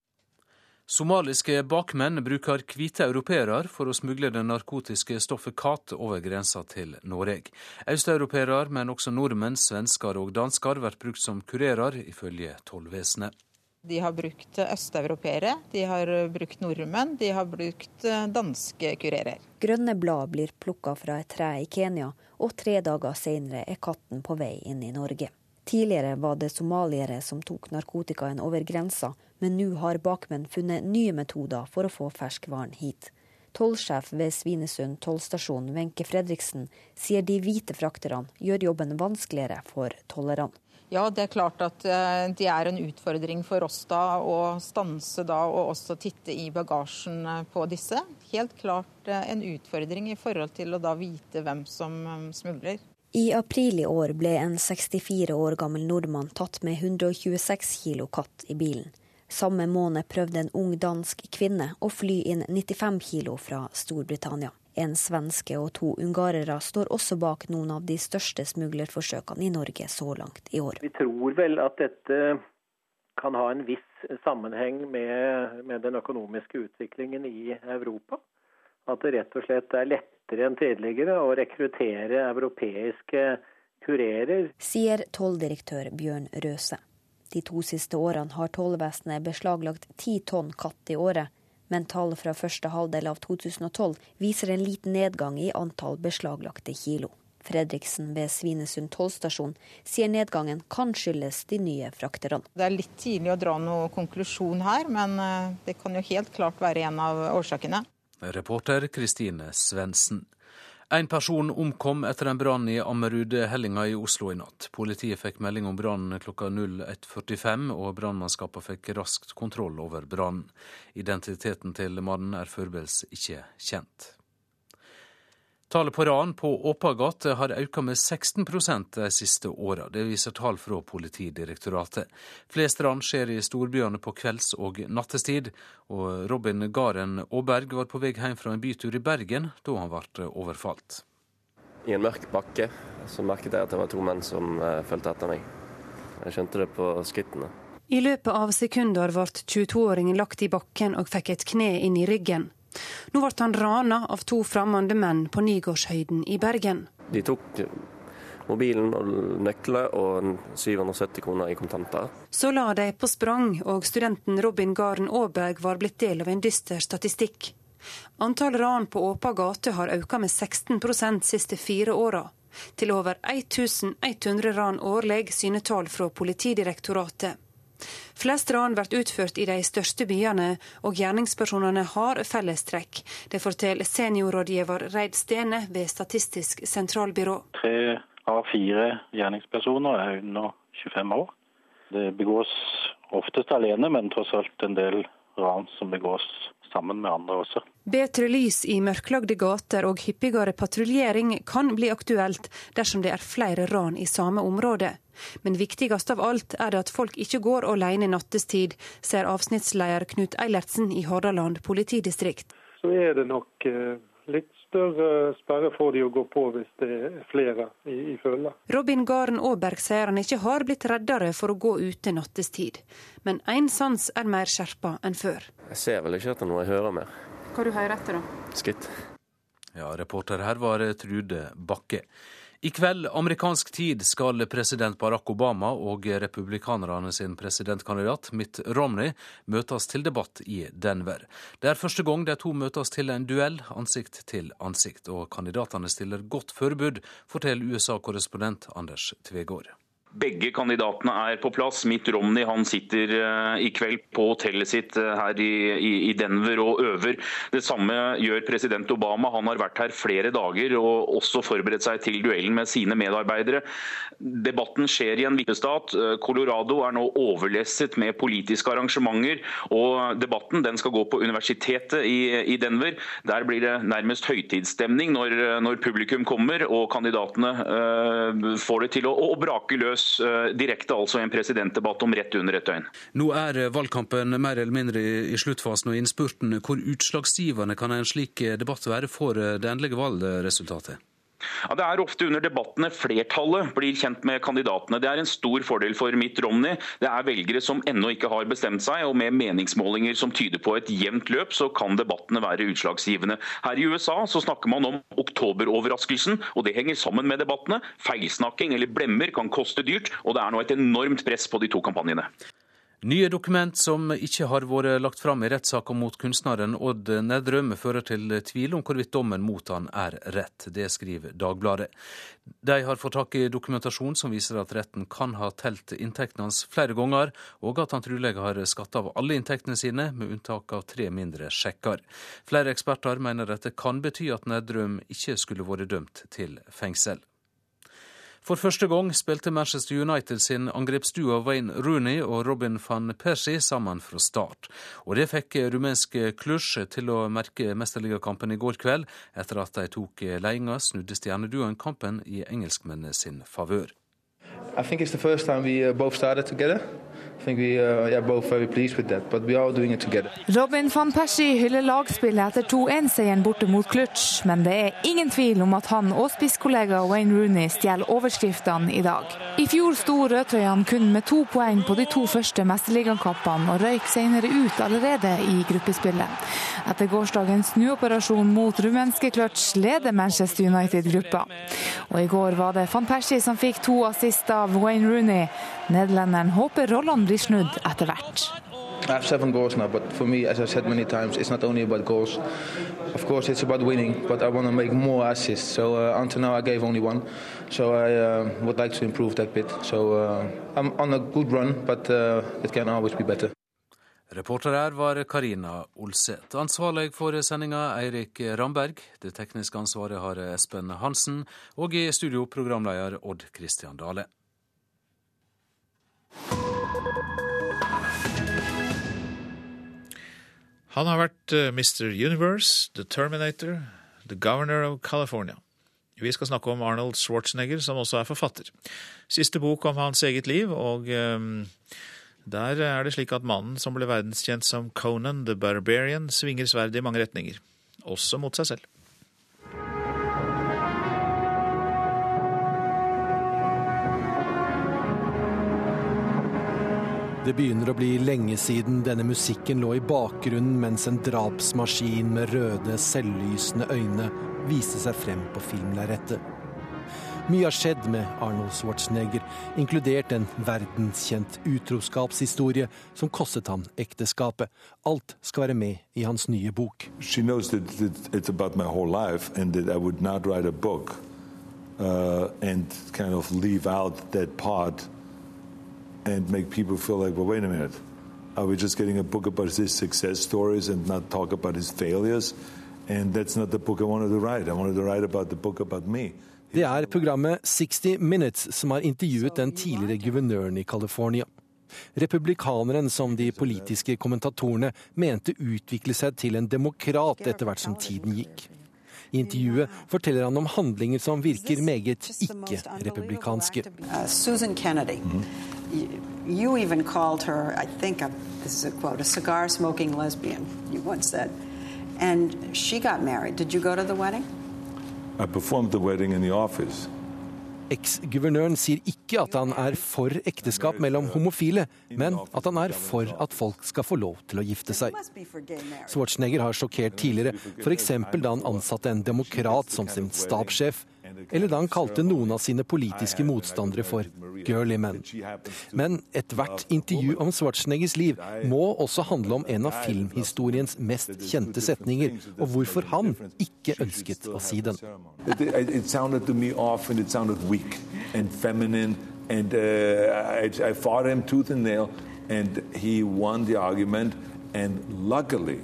Somaliske bakmenn bruker hvite europeere for å smugle det narkotiske stoffet kat over grensa til Norge. Østeuropeere, men også nordmenn, svensker og dansker blir brukt som kurerer, ifølge tollvesenet. De har brukt østeuropeere, de har brukt nordmenn, de har brukt danske kurerer. Grønne blad blir plukka fra et tre i Kenya, og tre dager senere er katten på vei inn i Norge. Tidligere var det somaliere som tok narkotikaen over grensa, men nå har bakmenn funnet nye metoder for å få ferskvaren hit. Tollsjef ved Svinesund tollstasjon, Wenche Fredriksen, sier de hvite frakterne gjør jobben vanskeligere for tollerne. Ja, det er klart at eh, det er en utfordring for oss da å stanse da og også titte i bagasjen eh, på disse. Helt klart eh, en utfordring i forhold til å da vite hvem som smugler. I april i år ble en 64 år gammel nordmann tatt med 126 kilo katt i bilen. Samme måned prøvde en ung dansk kvinne å fly inn 95 kilo fra Storbritannia. En svenske og to ungarere står også bak noen av de største smuglerforsøkene i Norge så langt i år. Vi tror vel at dette kan ha en viss sammenheng med, med den økonomiske utviklingen i Europa. At det rett og slett er lettere enn tidligere å rekruttere europeiske kurerer. Sier tolldirektør Bjørn Røse. De to siste årene har tollvesenet beslaglagt ti tonn katt i året, men tall fra første halvdel av 2012 viser en liten nedgang i antall beslaglagte kilo. Fredriksen ved Svinesund tollstasjon sier nedgangen kan skyldes de nye frakterne. Det er litt tidlig å dra noen konklusjon her, men eh, det kan jo helt klart være en av årsakene. Reporter Kristine Svendsen. En person omkom etter en brann i Ammerudhellinga i Oslo i natt. Politiet fikk melding om brannen klokka 01.45, og brannmannskapene fikk raskt kontroll over brannen. Identiteten til mannen er foreløpig ikke kjent. Tallet på ran på åpen gate har økt med 16% de siste åra. Det viser tall fra Politidirektoratet. Flest ran skjer i storbyene på kvelds- og nattestid. Og Robin Garen Aaberg var på vei hjem fra en bytur i Bergen da han ble overfalt. I en mørk bakke så merket jeg at det var to menn som uh, fulgte etter meg. Jeg skjønte det på skrittene. I løpet av sekunder ble 22-åringen lagt i bakken og fikk et kne inn i ryggen. Nå ble han rana av to fremmede menn på Nygårdshøyden i Bergen. De tok mobilen og nøkler og 770 kroner i kontanter. Så la de på sprang, og studenten Robin Garen Aaberg var blitt del av en dyster statistikk. Antall ran på åpen gate har økt med 16 de siste fire åra. Til over 1100 ran årlig, syner tall fra Politidirektoratet. Flest ran blir utført i de største byene, og gjerningspersonene har fellestrekk. Det forteller seniorrådgiver Reid Stene ved Statistisk sentralbyrå. Tre av fire gjerningspersoner er under 25 år. Det begås oftest alene, men tross alt en del ran som begås sammen med andre også. Bedre lys i mørklagde gater og hyppigere patruljering kan bli aktuelt dersom det er flere ran i samme område. Men viktigst av alt er det at folk ikke går alene nattestid, ser avsnittsleder Knut Eilertsen i Hordaland politidistrikt. Så er det nok eh, litt større sperre for de å gå på hvis det er flere i, i følge. Robin Garen Aaberg sier han ikke har blitt reddere for å gå ute nattestid. Men én sans er mer skjerpa enn før. Jeg ser vel ikke etter noe, jeg hører mer. Hva du hører etter, da? Skritt. Ja, reporter her var Trude Bakke. I kveld, amerikansk tid, skal president Barack Obama og republikanerne sin presidentkandidat Mitt Romney møtes til debatt i Denver. Det er første gang de to møtes til en duell, ansikt til ansikt, og kandidatene stiller godt forbud, forteller USA-korrespondent Anders Tvegård. Begge kandidatene er på plass. Mitt Romney han sitter uh, i kveld på hotellet sitt uh, her i, Denver og øver. Det samme gjør president Obama. Han har vært her flere dager og også forberedt seg til duellen med sine medarbeidere. Debatten skjer i en vippestat. Uh, Colorado er nå overlesset med politiske arrangementer. og Debatten den skal gå på universitetet i, Denver. Der blir det nærmest høytidsstemning når, publikum kommer og kandidatene får det til å brake løs Eh, direkte altså i en presidentdebatt om rett under et døgn. Nå er eh, valgkampen mer eller mindre i sluttfasen og innspurten. Hvor utslagsgivende kan en slik eh, debatt være for det endelige valgresultatet? Ja, Det er ofte under debattene flertallet blir kjent med kandidatene. Det er en stor fordel for Mitt Romney. Det er velgere som ennå ikke har bestemt seg, og med meningsmålinger som tyder på et jevnt løp, så kan debattene være utslagsgivende. Her i USA så snakker man om oktoberoverraskelsen, og det henger sammen med debattene. Feilsnakking eller blemmer kan koste dyrt, og det er nå et enormt press på de to kampanjene. Nye dokument som ikke har vært lagt fram i rettssaka mot kunstneren Odd Nedrøm, fører til tvil om hvorvidt dommen mot han er rett. Det skriver Dagbladet. De har fått tak i dokumentasjon som viser at retten kan ha telt inntektene hans flere ganger, og at han trolig har skatta av alle inntektene sine, med unntak av tre mindre sjekker. Flere eksperter mener dette kan bety at Nedrøm ikke skulle vært dømt til fengsel. For første gang spilte Manchester United sin angrepsduo Wayne Rooney og Robin van Persie sammen fra start. Og det fikk rumenske Cluj til å merke mesterligakampen i går kveld. Etter at de tok ledelsen, snudde stjerneduoen kampen i engelskmennene sin favør. I think it's the first time we uh, both started together. Uh. Robin van Persie hyller lagspillet etter 2-1-seieren borte mot Klutsch, men det er ingen tvil om at han og spisskollega Wayne Rooney stjeler overskriftene i dag. I fjor sto rødtrøyene kun med to poeng på de to første mesterligakampene, og røyk senere ut allerede i gruppespillet. Etter gårsdagens snuoperasjon mot rumenske Klutsch leder Manchester United gruppa. Og i går var det van Persie som fikk to assist av Wayne Rooney. Nederlenderen håper rollene blir snudd etter hvert. I have seven goals now, but for me, as I said many times, it's not only about goals. Of course, it's about winning, but I want to make more assists. So uh, until now, I gave only one. So I uh, would like to improve that bit. So uh, I'm on a good run, but uh, it can always be better. Reporter her var Karina Olseth. Ansvarlig for sendinga Eirik Ramberg. Det tekniske ansvaret har Espen Hansen. Og i studio programleder Odd Christian Dale. Han har vært eh, Mr. Universe, The Terminator, The Governor of California. Vi skal snakke om Arnold Schwarzenegger, som også er forfatter. Siste bok om hans eget liv, og um, der er det slik at mannen som ble verdenskjent som Conan the Barbarian, svinger sverdet i mange retninger, også mot seg selv. Det begynner å bli lenge siden denne musikken lå i bakgrunnen mens en drapsmaskin med røde, selvlysende øyne viste seg frem på filmlerretet. Mye har skjedd med Arnold Schwarzenegger, inkludert en verdenskjent utroskapshistorie som kostet ham ekteskapet. Alt skal være med i hans nye bok. She knows that it's about my whole life and that I would not write a book uh, and kind of leave out that part and make people feel like, well, wait a minute, are we just getting a book about his success stories and not talk about his failures? And that's not the book I wanted to write. I wanted to write about the book about me. Det er programmet 60 Minutes som har intervjuet den tidligere guvernøren i California. Republikaneren som de politiske kommentatorene mente utviklet seg til en demokrat etter hvert som tiden gikk. I intervjuet forteller han om handlinger som virker meget ikke-republikanske. Uh, Susan Kennedy. Mm -hmm. you even called her, I think, a, this is a quote, a cigar smoking lesbian, you once said. And she got married. Did you go to the wedding? I performed the wedding in the office. Eks-guvernøren sier ikke at han er for ekteskap mellom homofile, men at han er for at folk skal få lov til å gifte seg. Schwarzenegger har sjokkert tidligere, f.eks. da han ansatte en demokrat som sin stabssjef, eller da han kalte noen av sine politiske motstandere for girly men. Men ethvert intervju om Schwarzeneggers liv må også handle om en av filmhistoriens mest kjente setninger, og hvorfor han ikke ønsket å si den. And uh, I, I fought him tooth and nail, and he won the argument. And luckily,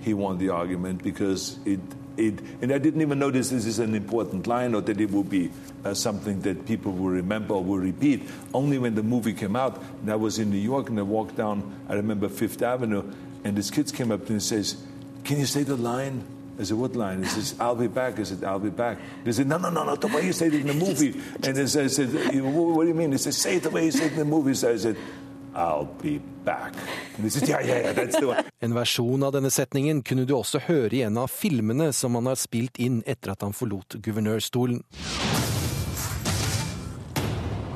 he won the argument because it it, and I didn't even notice this is an important line or that it would be uh, something that people will remember or will repeat. Only when the movie came out, and I was in New York and I walked down, I remember Fifth Avenue, and this kid came up to me and says, Can you say the line? I said, What line? He says, I'll be back. I said, I'll be back. They said, No, no, no, no, the way you say it in the movie. and I said, What do you mean? He said, Say it the way you say it in the movie. So I said, I'll be back. Said, yeah, yeah, yeah, en versjon av denne setningen kunne du også høre i en av filmene som han har spilt inn etter at han forlot guvernørstolen.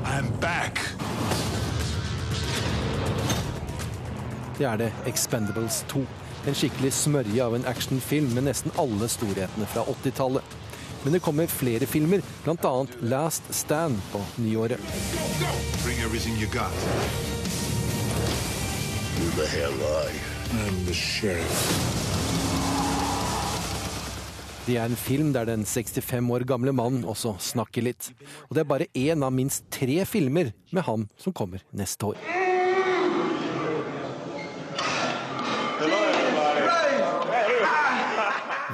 I'm back. Det er det Expendables 2. En skikkelig smørje av en actionfilm med nesten alle storhetene fra 80-tallet. Men det kommer flere filmer, bl.a. Last Stand på nyåret. Go, go! Bring the hell I? I'm the sheriff. Det er en film der den 65 år gamle mannen også snakker litt. Og det er bare én av minst tre filmer med ham som kommer neste år.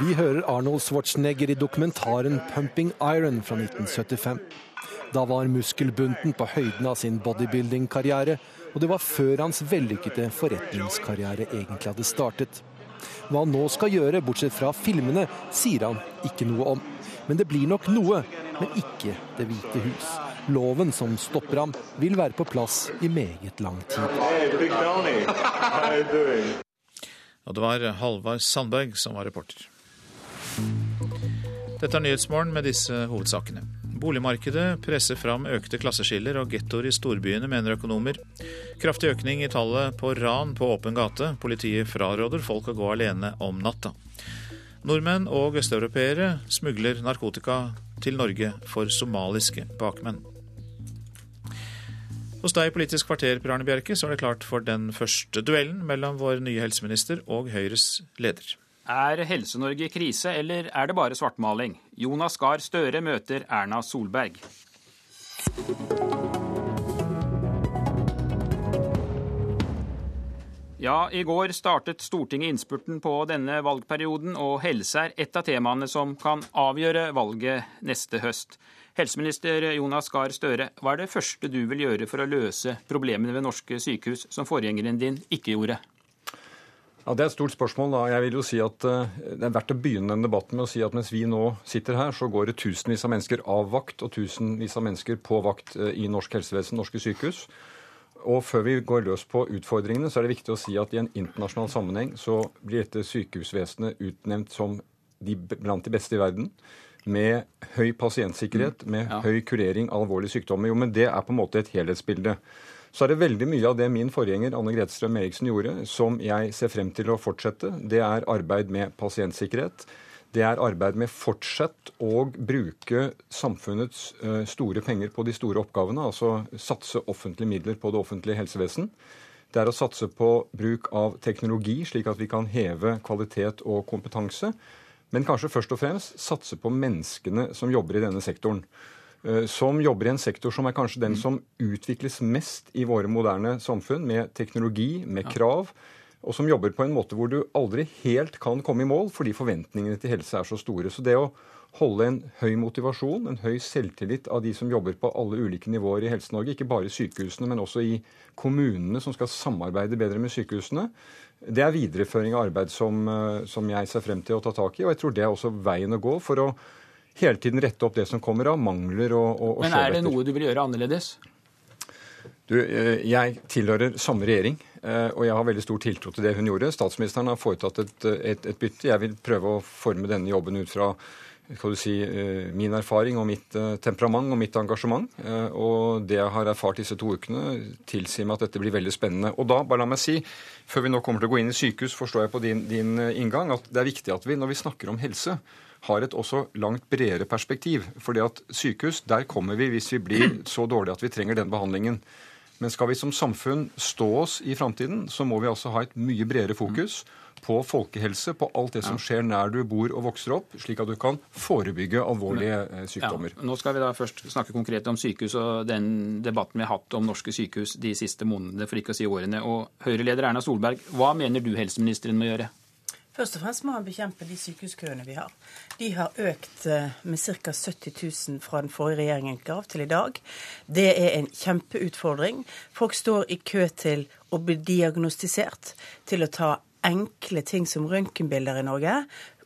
Vi hører Arnold Schwarzenegger i dokumentaren 'Pumping Iron' fra 1975. Da var muskelbunten på høyden av sin bodybuilding-karriere, og det var før hans vellykkede forretningskarriere egentlig hadde startet. Hva han nå skal gjøre, bortsett fra filmene, sier han ikke noe om. Men det blir nok noe, men ikke Det hvite hus. Loven som stopper ham, vil være på plass i meget lang tid. Og det var Halvard Sandberg som var reporter. Dette er Nyhetsmorgen med disse hovedsakene. Boligmarkedet presser fram økte klasseskiller og gettoer i storbyene, mener økonomer. Kraftig økning i tallet på ran på åpen gate. Politiet fraråder folk å gå alene om natta. Nordmenn og østeuropeere smugler narkotika til Norge for somaliske bakmenn. Hos deg i Politisk kvarter, Per Arne Bjerke, så er det klart for den første duellen mellom vår nye helseminister og Høyres leder. Er Helse-Norge i krise, eller er det bare svartmaling? Jonas Gahr Støre møter Erna Solberg. Ja, i går startet Stortinget innspurten på denne valgperioden, og helse er et av temaene som kan avgjøre valget neste høst. Helseminister Jonas Gahr Støre, hva er det første du vil gjøre for å løse problemene ved norske sykehus, som forgjengeren din ikke gjorde? Ja, Det er et stort spørsmål. da. Jeg vil jo si at uh, Det er verdt å begynne den debatten med å si at mens vi nå sitter her, så går det tusenvis av mennesker av vakt og tusenvis av mennesker på vakt uh, i norsk helsevesen, norske sykehus. Og før vi går løs på utfordringene, så er det viktig å si at i en internasjonal sammenheng så blir dette sykehusvesenet utnevnt som de, blant de beste i verden med høy pasientsikkerhet, mm. med høy kurering av alvorlige sykdommer. Jo, men det er på en måte et helhetsbilde. Så er det veldig mye av det min forgjenger Anne Grete Strøm Eriksen gjorde, som jeg ser frem til å fortsette. Det er arbeid med pasientsikkerhet. Det er arbeid med fortsett å bruke samfunnets eh, store penger på de store oppgavene, altså satse offentlige midler på det offentlige helsevesen. Det er å satse på bruk av teknologi, slik at vi kan heve kvalitet og kompetanse. Men kanskje først og fremst satse på menneskene som jobber i denne sektoren. Eh, som jobber i en sektor som er kanskje den som utvikles mest i våre moderne samfunn, med teknologi, med krav, og som jobber på en måte hvor du aldri helt kan komme i mål fordi forventningene til helse er så store. Så det å holde en høy motivasjon, en høy selvtillit av de som jobber på alle ulike nivåer i Helse-Norge, ikke bare i sykehusene, men også i kommunene som skal samarbeide bedre med sykehusene, det er videreføring av arbeid som, eh, som, jeg ser frem til å ta tak i. Og jeg tror det er også veien å gå for å hele tiden rette opp det som kommer av mangler og, og, Men er det noe du vil gjøre annerledes? Du, eh, jeg tilhører samme regjering, eh, og jeg har veldig stor tiltro til det hun gjorde. Statsministeren har foretatt et, et, et bytte. Jeg vil prøve å forme denne jobben ut fra si, min erfaring og mitt temperament og mitt engasjement. Og det jeg har erfart disse to ukene, tilsier meg at dette blir veldig spennende. Og da, bare la meg si, før vi nå kommer til å gå inn i sykehus, forstår jeg på din, din eh, inngang at det er viktig at vi, når vi snakker om helse, har et også langt bredere perspektiv. Fordi at sykehus, der kommer vi hvis vi blir så dårlige at vi trenger den behandlingen. Men skal vi som samfunn stå oss i framtiden, så må vi altså ha et mye bredere fokus på folkehelse, på alt det som skjer nær du bor og vokser opp, slik at du kan forebygge alvorlige eh, sykdommer. Ja, nå skal vi da først snakke konkret om sykehus og den debatten vi har hatt om norske sykehus de siste månedene, for ikke å si årene. Og Høyre-leder Erna Solberg, hva mener du helseministeren må gjøre? Først og fremst må han bekjempe de sykehuskøene vi har. De har økt eh, med ca. 70 000 fra den forrige regjeringen gav til i dag. Det er en kjempeutfordring. Folk står i kø til å bli diagnostisert, til å ta enkle ting som røntgenbilder i Norge.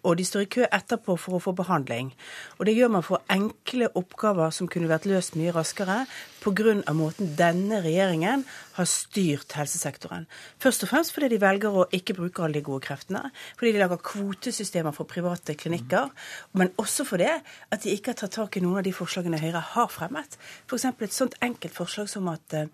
Og de står i kø etterpå for å få behandling. Og det gjør man for enkle oppgaver som kunne vært løst mye raskere pga. måten denne regjeringen har styrt helsesektoren. Først og fremst fordi de velger å ikke bruke alle de gode kreftene. Fordi de lager kvotesystemer for private klinikker. Men også fordi at de ikke har tatt tak i noen av de forslagene Høyre har fremmet. F.eks. et sånt enkelt forslag som at eh,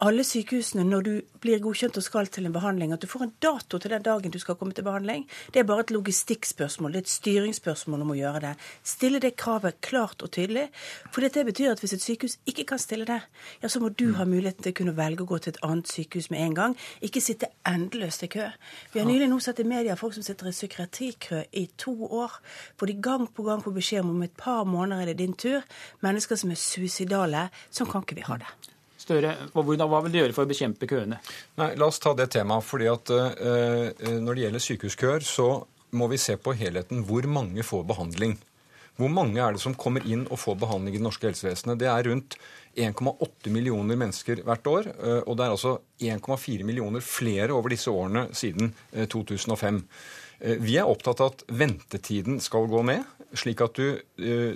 alle sykehusene, når du blir godkjent og skal til en behandling, at du får en dato til den dagen du skal komme til behandling. Det er bare et logistikkspørsmål, det er et styringsspørsmål om å gjøre det. Stille det kravet klart og tydelig. For det betyr at hvis et sykehus ikke kan stille det, ja, så må du ha muligheten til å kunne velge å gå til et annet sykehus med en gang. Ikke sitte endeløst i kø. Vi har nylig nå sett i media folk som sitter i psykiatrikø i to år, hvor de gang på gang får beskjed om om et par måneder er det din tur. Mennesker som er suicidale. Sånn kan ikke vi ha det. Støre, hva vil du gjøre for å bekjempe køene? Nei, La oss ta det temaet. fordi at uh, Når det gjelder sykehuskøer, så må vi se på helheten. Hvor mange får behandling? Hvor mange er det som kommer inn og får behandling i det norske helsevesenet? Det er rundt 1,8 millioner mennesker hvert år. Eh, og det er altså 1,4 millioner flere over disse årene siden 2005. Eh, vi er opptatt av at ventetiden skal gå ned. slik at du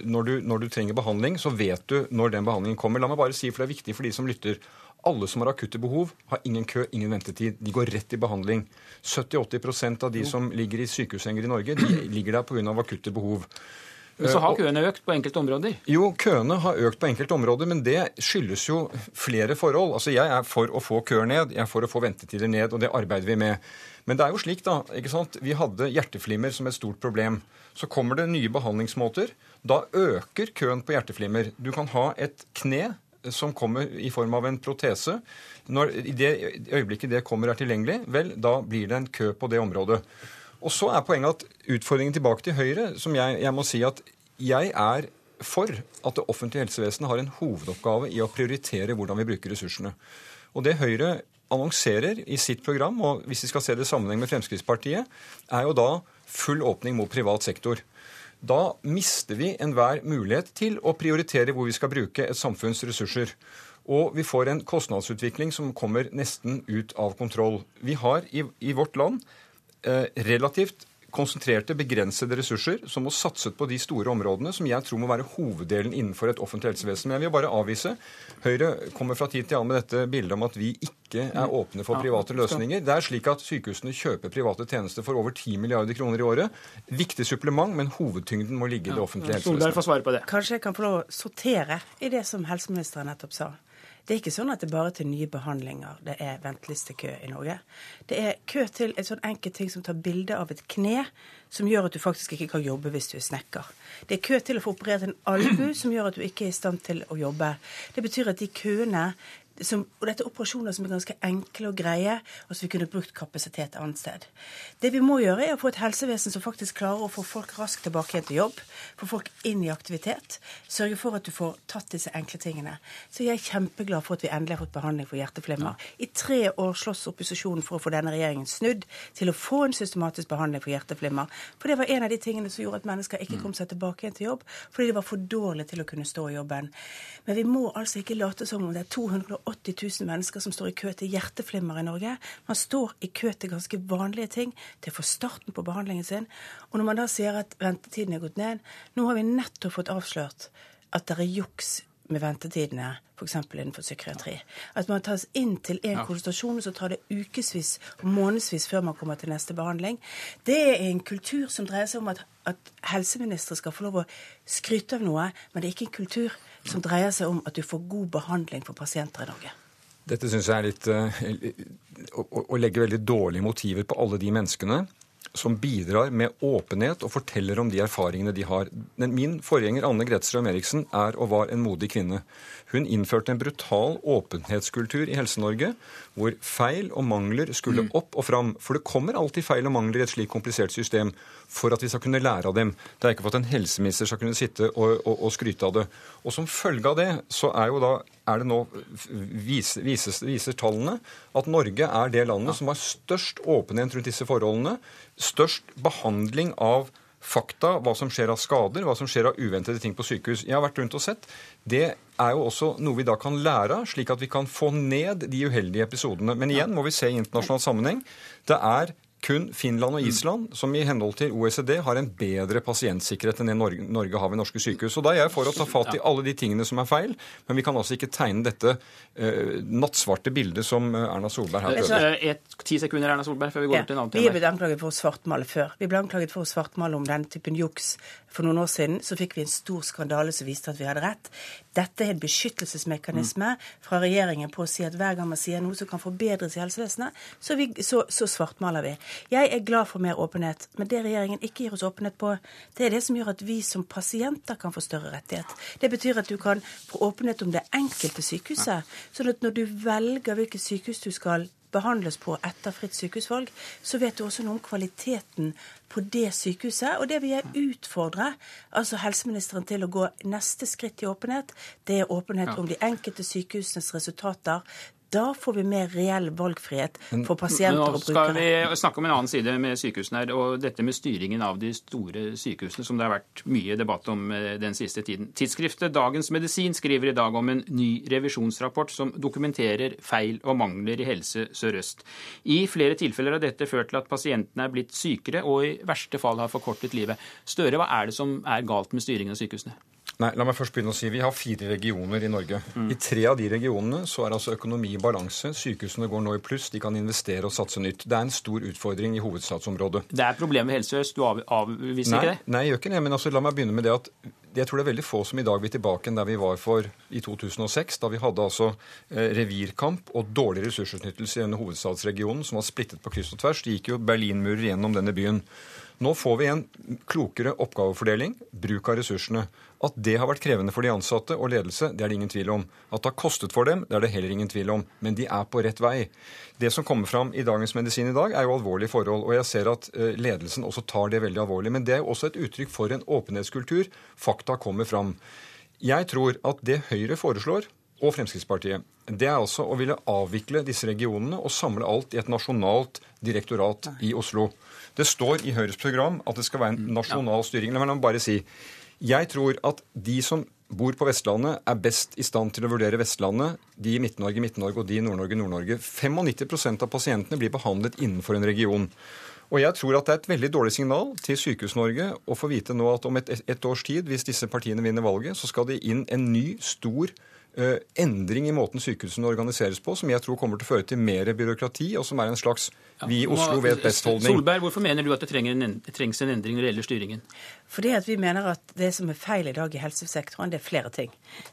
når, du, når du trenger behandling, så vet du når den behandlingen kommer. La meg bare si, for det er viktig for de som lytter. Alle som har akutte behov, har ingen kø, ingen ventetid. De går rett i behandling. 70-80% av de som ligger i sykehussenger i Norge, de ligger der pga. akutte behov. Men så har køene økt på enkelte områder? Jo, køene har økt på enkelte områder, men det skyldes jo flere forhold. Altså, Jeg er for å få køer ned, jeg er for å få ventetider ned, og det arbeider vi med. Men det er jo slik, da. ikke sant? Vi hadde hjerteflimmer som et stort problem. Så kommer det nye behandlingsmåter. Da øker køen på hjerteflimmer. Du kan ha et kne som kommer i form av en protese. Når, I det øyeblikket det kommer er tilgjengelig, vel, da blir det en kø på det området. Og så er poenget at utfordringen tilbake til Høyre, som jeg, jeg må si at jeg er for at det offentlige helsevesenet har en hovedoppgave i å prioritere hvordan vi bruker ressursene. Og det Høyre annonserer i sitt program, og hvis vi skal se det i sammenheng med Fremskrittspartiet, er jo da full åpning mot privat sektor. Da mister vi enhver mulighet til å prioritere hvor vi skal bruke et samfunns ressurser. Og vi får en kostnadsutvikling som kommer nesten ut av kontroll. Vi har i, i vårt land relativt konsentrerte, begrensede ressurser som må satset på de store områdene som jeg tror må være hoveddelen innenfor et offentlig helsevesen. Men jeg vil bare avvise. Høyre kommer fra tid til annen med dette bildet om at vi ikke er åpne for private løsninger. Det er slik at sykehusene kjøper private tjenester for over 10 milliarder kroner i året. Viktig supplement, men hovedtyngden må ligge i det offentlige helsevesenet. Kanskje jeg kan få lov å sortere i det som helseministeren nettopp sa. Det er ikke sånn at det bare til nye behandlinger det er ventelistekø i Norge. Det er kø til et sånn enkelt ting som tar bilde av et kne, som gjør at du faktisk ikke kan jobbe hvis du er snekker. Det er kø til å få operert en albu som gjør at du ikke er i stand til å jobbe. Det betyr at de køene som, og dette er operasjoner som er ganske enkle og greie, og som vi kunne brukt kapasitet annet sted. Det vi må gjøre, er å få et helsevesen som faktisk klarer å få folk raskt tilbake igjen til jobb, få folk inn i aktivitet, sørge for at du får tatt disse enkle tingene. Så jeg er kjempeglad for at vi endelig har fått behandling for hjerteflimmer. I tre år slåss opposisjonen for å få denne regjeringen snudd til å få en systematisk behandling for hjerteflimmer. For det var en av de tingene som gjorde at mennesker ikke kom seg tilbake igjen til jobb, fordi de var for dårlige til å kunne stå i jobben. Men vi må altså ikke late som om det er 200 80 000 mennesker som står i kø til hjerteflimmer i Norge. Man står i kø til ganske vanlige ting, til å få starten på behandlingen sin. Og når man da sier at ventetiden er gått ned Nå har vi nettopp fått avslørt at det er juks med ventetidene, f.eks. innenfor psykiatri. At man tas inn til en ja. konsultasjon, og så tar det ukevis og månedsvis før man kommer til neste behandling. Det er en kultur som dreier seg om at, at helseministre skal få lov å skryte av noe, men det er ikke en kultur som dreier seg om at du får god behandling for pasienter i Norge. Dette syns jeg er litt uh, å, å legge veldig dårlige motiver på alle de menneskene som bidrar med åpenhet og forteller om de erfaringene de har. Min forgjenger Anne Gretstrøm Eriksen er og var en modig kvinne. Hun innførte en brutal åpenhetskultur i Helse-Norge, hvor feil og mangler skulle mm. opp og fram. For det kommer alltid feil og mangler i et slik komplisert system for at vi skal kunne lære av dem. Det er ikke for at en helseminister skal kunne sitte og, og, og skryte av det. Og som følge av det så er jo da er det nå viser, vises, viser tallene at Norge er det landet som har størst åpenhet rundt disse forholdene, størst behandling av fakta, hva som skjer av skader, hva som skjer av uventede ting på sykehus. Jeg har vært rundt og sett. Det er jo også noe vi da kan lære av, slik at vi kan få ned de uheldige episodene. Men igjen må vi se i internasjonal sammenheng. Det er kun Finland og mm. Island, som i henhold til OECD har en bedre pasientsikkerhet enn det Norge, Norge har ved norske sykehus. Og Da er jeg for å ta fatt i alle de tingene som er feil, men vi kan altså ikke tegne dette uh, nattsvarte bildet som eh, Erna Solberg her prøver. Ti sekunder, Erna Solberg, før vi går ja, til en annen tema. Vi er blitt anklaget for å svartmale før. Vi ble anklaget for å svartmale om denne typen juks for noen år siden. Så fikk vi en stor skandale som viste at vi hadde rett. Dette er en beskyttelsesmekanisme mm. fra regjeringen på å si at hver gang man sier noe som kan forbedres i helsevesenet, så, vi, så, så svartmaler vi. Jeg er glad for mer åpenhet, men det regjeringen ikke gir oss åpenhet på, det er det som gjør at vi som pasienter kan få større rettighet. Det betyr at du kan få åpenhet om det enkelte sykehuset. sånn at når du velger hvilket sykehus du skal behandles på etter fritt sykehusvalg, så vet du også noe om kvaliteten på det sykehuset. Og det vil jeg utfordre altså helseministeren til å gå neste skritt i åpenhet. Det er åpenhet om de enkelte sykehusenes resultater Da får vi mer reell valgfrihet for pasienter og brukere. Nå skal vi snakke om en annen side med sykehusene her, og dette med styringen av de store sykehusene, som det har vært mye debatt om eh, den siste tiden. Tidsskriftet Dagens Medisin skriver i dag om en ny revisjonsrapport som dokumenterer feil og mangler i Helse Sør-Øst. I flere tilfeller har dette ført til at pasientene er blitt sykere og i verste fall har forkortet livet. Støre, hva er det som er galt med styringen av sykehusene? Nei, la meg først begynne å si Vi har fire regioner i Norge. Mm. I tre av de regionene så er altså økonomi i balanse. Sykehusene går nå i pluss, de kan investere og satse nytt. Det er en stor utfordring i hovedstadsområdet. Det er problemet med Helse Øst, du avviser nei, ikke det? Nei, jeg gjør ikke det. Men altså, la meg begynne med det at jeg tror det er veldig få som i dag vil tilbake enn der vi var for i 2006, da vi hadde altså eh, revirkamp og dårlig ressursutnyttelse i denne hovedstadsregionen, som var splittet på kryss og tvers. Det gikk jo Berlinmurer gjennom denne byen. Nå får vi en klokere oppgavefordeling, bruk av ressursene. At det har vært krevende for de ansatte og ledelse, det er det ingen tvil om. At det har kostet for dem, det er det heller ingen tvil om. Men de er på rett vei. Det som kommer fram i Dagens Medisin i dag, er jo alvorlige forhold. Og jeg ser at eh, ledelsen også tar det veldig alvorlig. Men det er jo også et uttrykk for en åpenhetskultur. Fakta kommer fram. Jeg tror at det Høyre foreslår, og Fremskrittspartiet, det er altså å ville avvikle disse regionene og samle alt i et nasjonalt direktorat i Oslo. Det står i Høyres program at det skal være en nasjonal styring. La meg bare si jeg tror at de som bor på Vestlandet, er best i stand til å vurdere Vestlandet. De i Midt-Norge, Midt-Norge og de i Nord-Norge, Nord-Norge. 95% av pasientene blir behandlet innenfor en region. Og jeg tror at det er et veldig dårlig signal til Sykehus-Norge å få vite nå at om et, et, års tid, hvis disse partiene vinner valget, så skal det inn en ny, stor uh, endring i måten sykehusene organiseres på, som jeg tror kommer til å føre til mer byråkrati, og som er en slags vi i Oslo vet best-holdning. Solberg, hvorfor mener du at det, en, det trengs en endring når det gjelder styringen? Fordi at vi mener at det som er feil i dag i helsesektoren, det er flere ting.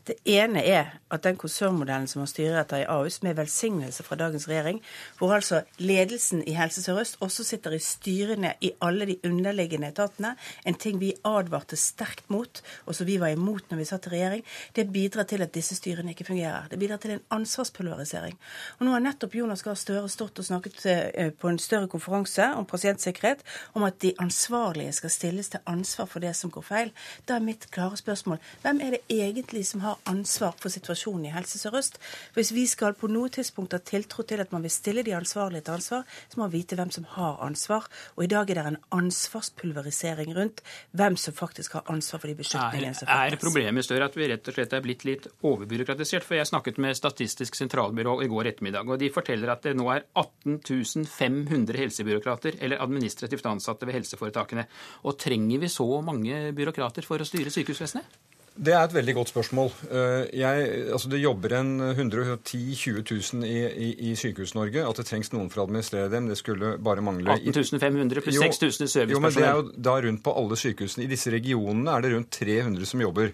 Det ene er at den konsernmodellen som man styrer etter i Ahus, med velsignelse fra dagens regjering, hvor altså ledelsen i Helse Sør-Øst også sitter i styrene i alle de underliggende etatene, en ting vi advarte sterkt mot, og som vi var imot når vi satt i regjering, det bidrar til at disse styrene ikke fungerer. Det bidrar til en ansvarspulverisering. Og nå har nettopp Jonas Gahr Støre stått og snakket eh, på en større konferanse om pasientsikkerhet om at de ansvarlige skal stilles til ansvar for det som går feil. Da er mitt klare spørsmål hvem er det egentlig som har ansvar for situasjonen i Helse Sør-Øst? Hvis vi skal på noe tidspunkt ha tiltro til at man vil stille de ansvarlige til ansvar, så må vi vite hvem som har ansvar. Og i dag er det en ansvarspulverisering rundt hvem som faktisk har ansvar for de beslutningene som fattes. Er problemet større at vi rett og slett er blitt litt overbyråkratisert? For jeg snakket med Statistisk sentralbyrå i går ettermiddag, og de forteller at det nå er 18 500 helsebyråkrater eller administrativt ansatte ved helseforetakene. Og trenger vi så mange byråkrater for å styre sykehusvesenet? Det er et veldig godt spørsmål. Eh, jeg, altså det jobber en 110 000-20 000 i, i, i Sykehus-Norge. At det trengs noen for å administrere dem, det skulle bare mangle. 18 500 pluss 6000 i servicepersonell. Jo, men det er jo da rundt på alle sykehusene. I disse regionene er det rundt 300 som jobber.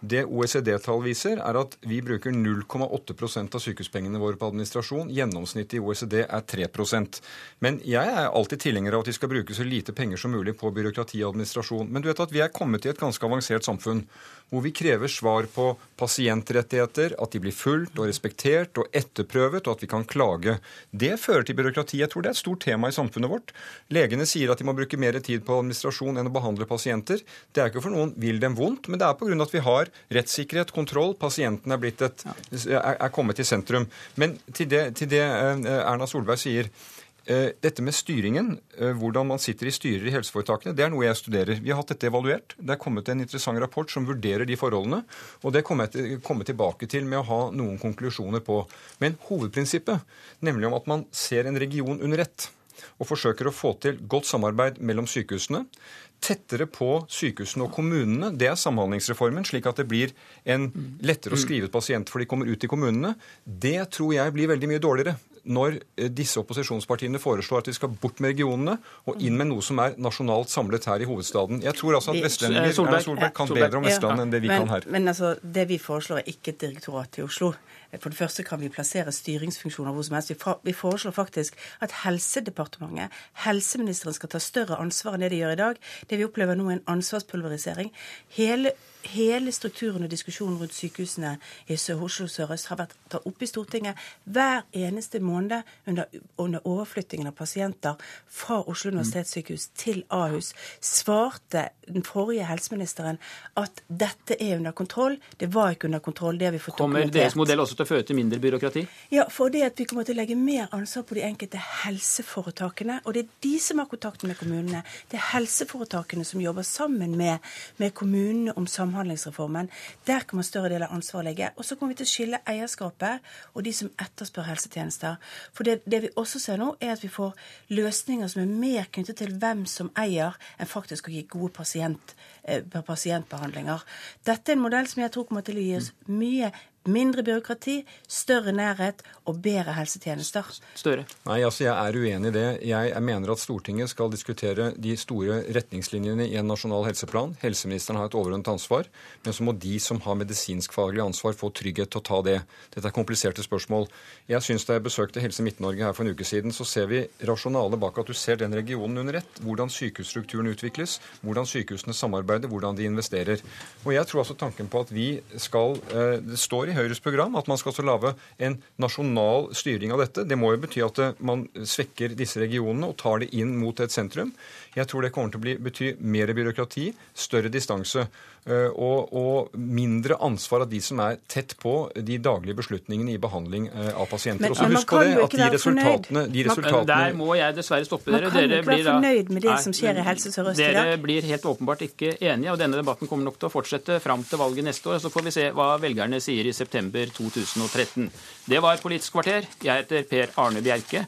Det OECD-tall viser, er at vi bruker 0,8% av sykehuspengene våre på administrasjon. Gjennomsnittet i OECD er 3% Men jeg er alltid tilhenger av at vi skal bruke så lite penger som mulig på byråkrati og administrasjon. Men du vet at vi er kommet i et ganske avansert samfunn hvor vi krever svar på pasientrettigheter, at de blir fulgt og respektert og etterprøvet, og at vi kan klage. Det fører til byråkrati. Jeg tror det er et stort tema i samfunnet vårt. Legene sier at de må bruke mer tid på administrasjon enn å behandle pasienter. Det er ikke for noen vil dem vondt, men det er pga. at vi har rettssikkerhet, kontroll. Pasienten er, et, er, kommet i sentrum. Men til det, til det eh, Erna Solberg sier dette med styringen, eh, hvordan man sitter i styrer i helseforetakene, det er noe jeg studerer. Vi har hatt dette evaluert. Det er kommet en interessant rapport som vurderer de forholdene. Og det kommer jeg til, komme tilbake til med å ha noen konklusjoner på. Men hovedprinsippet, nemlig om at man ser en region under ett og forsøker å få til godt samarbeid mellom sykehusene, tettere på sykehusene og kommunene. Det er Samhandlingsreformen, slik at det blir en lettere å skrive ut pasient for de kommer ut i kommunene. Det tror jeg blir veldig mye dårligere når eh, disse opposisjonspartiene foreslår at vi skal bort med regionene og inn med noe som er nasjonalt samlet her i hovedstaden. Jeg tror altså at vestlendinger Solberg, Solberg kan bedre om Vestlandet enn det vi men, kan her. Men altså, det vi foreslår er ikke et direktorat i Oslo. For det første kan vi plassere styringsfunksjoner hvor som helst. Vi foreslår faktisk at Helsedepartementet, helseministeren, skal ta større ansvar enn det de gjør i dag. Det vi opplever nå, er en ansvarspulverisering. Hele hele strukturen og diskusjonen rundt sykehusene i Oslo sørøst har vært tatt opp i Stortinget hver eneste måned under, under overflyttingen av pasienter fra Oslo universitetssykehus til Ahus, svarte den forrige helseministeren at dette er under kontroll. Det var ikke under kontroll. det har vi fått Kommer deres modell også til å føre til mindre byråkrati? Ja, fordi at vi kommer til å legge mer ansvar på de enkelte helseforetakene. Og det er de som har kontakten med kommunene. Det er helseforetakene som jobber sammen med, med kommunene om Samhandlingsreformen. Der kommer større del av ansvaret ligge. Og så kommer vi til å skille eierskapet og de som etterspør helsetjenester. For det, det vi også ser nå, er at vi får løsninger som er mer knyttet til hvem som eier, enn faktisk å gi gode pasient, eh, pasientbehandlinger. Dette er en modell som jeg tror kommer til å gi oss mye mindre byråkrati, større nærhet og bedre helsetjenester. Støre. Nei, altså Jeg er uenig i det. Jeg, jeg mener at Stortinget skal diskutere de store retningslinjene i en nasjonal helseplan. Helseministeren har et overordnet ansvar, men så må de som har medisinskfaglig ansvar, få trygghet til å ta det. Dette er kompliserte spørsmål. Jeg syns Da jeg besøkte Helse Midt-Norge her for en uke siden, så ser vi rasjonale bak at du ser den regionen under ett. Hvordan sykehusstrukturen utvikles, hvordan sykehusene samarbeider, hvordan de investerer. Og jeg tror altså tanken på at vi skal eh, Det står i Høyres program at man skal også lage en nasjonal styring av dette. Det må jo bety at man svekker disse regionene og tar det inn mot et sentrum. Jeg tror det kommer til å bli, bety mer byråkrati, større distanse eh, og, og, mindre ansvar av de som er tett på de daglige beslutningene i behandling eh, av pasienter. Men- Og så men man husk på kan det jo at ikke de være resultatene, de resultatene Der må jeg dessverre stoppe Man kan dere ikke være fornøyd med det Nei, som skjer i Helse Sør-Øst i Dere blir helt åpenbart ikke enige, og denne debatten kommer nok til å fortsette fram til valget neste år. Så får vi se hva velgerne sier i september 2013. Det var Politisk kvarter. Jeg heter Per Arne Bjerke.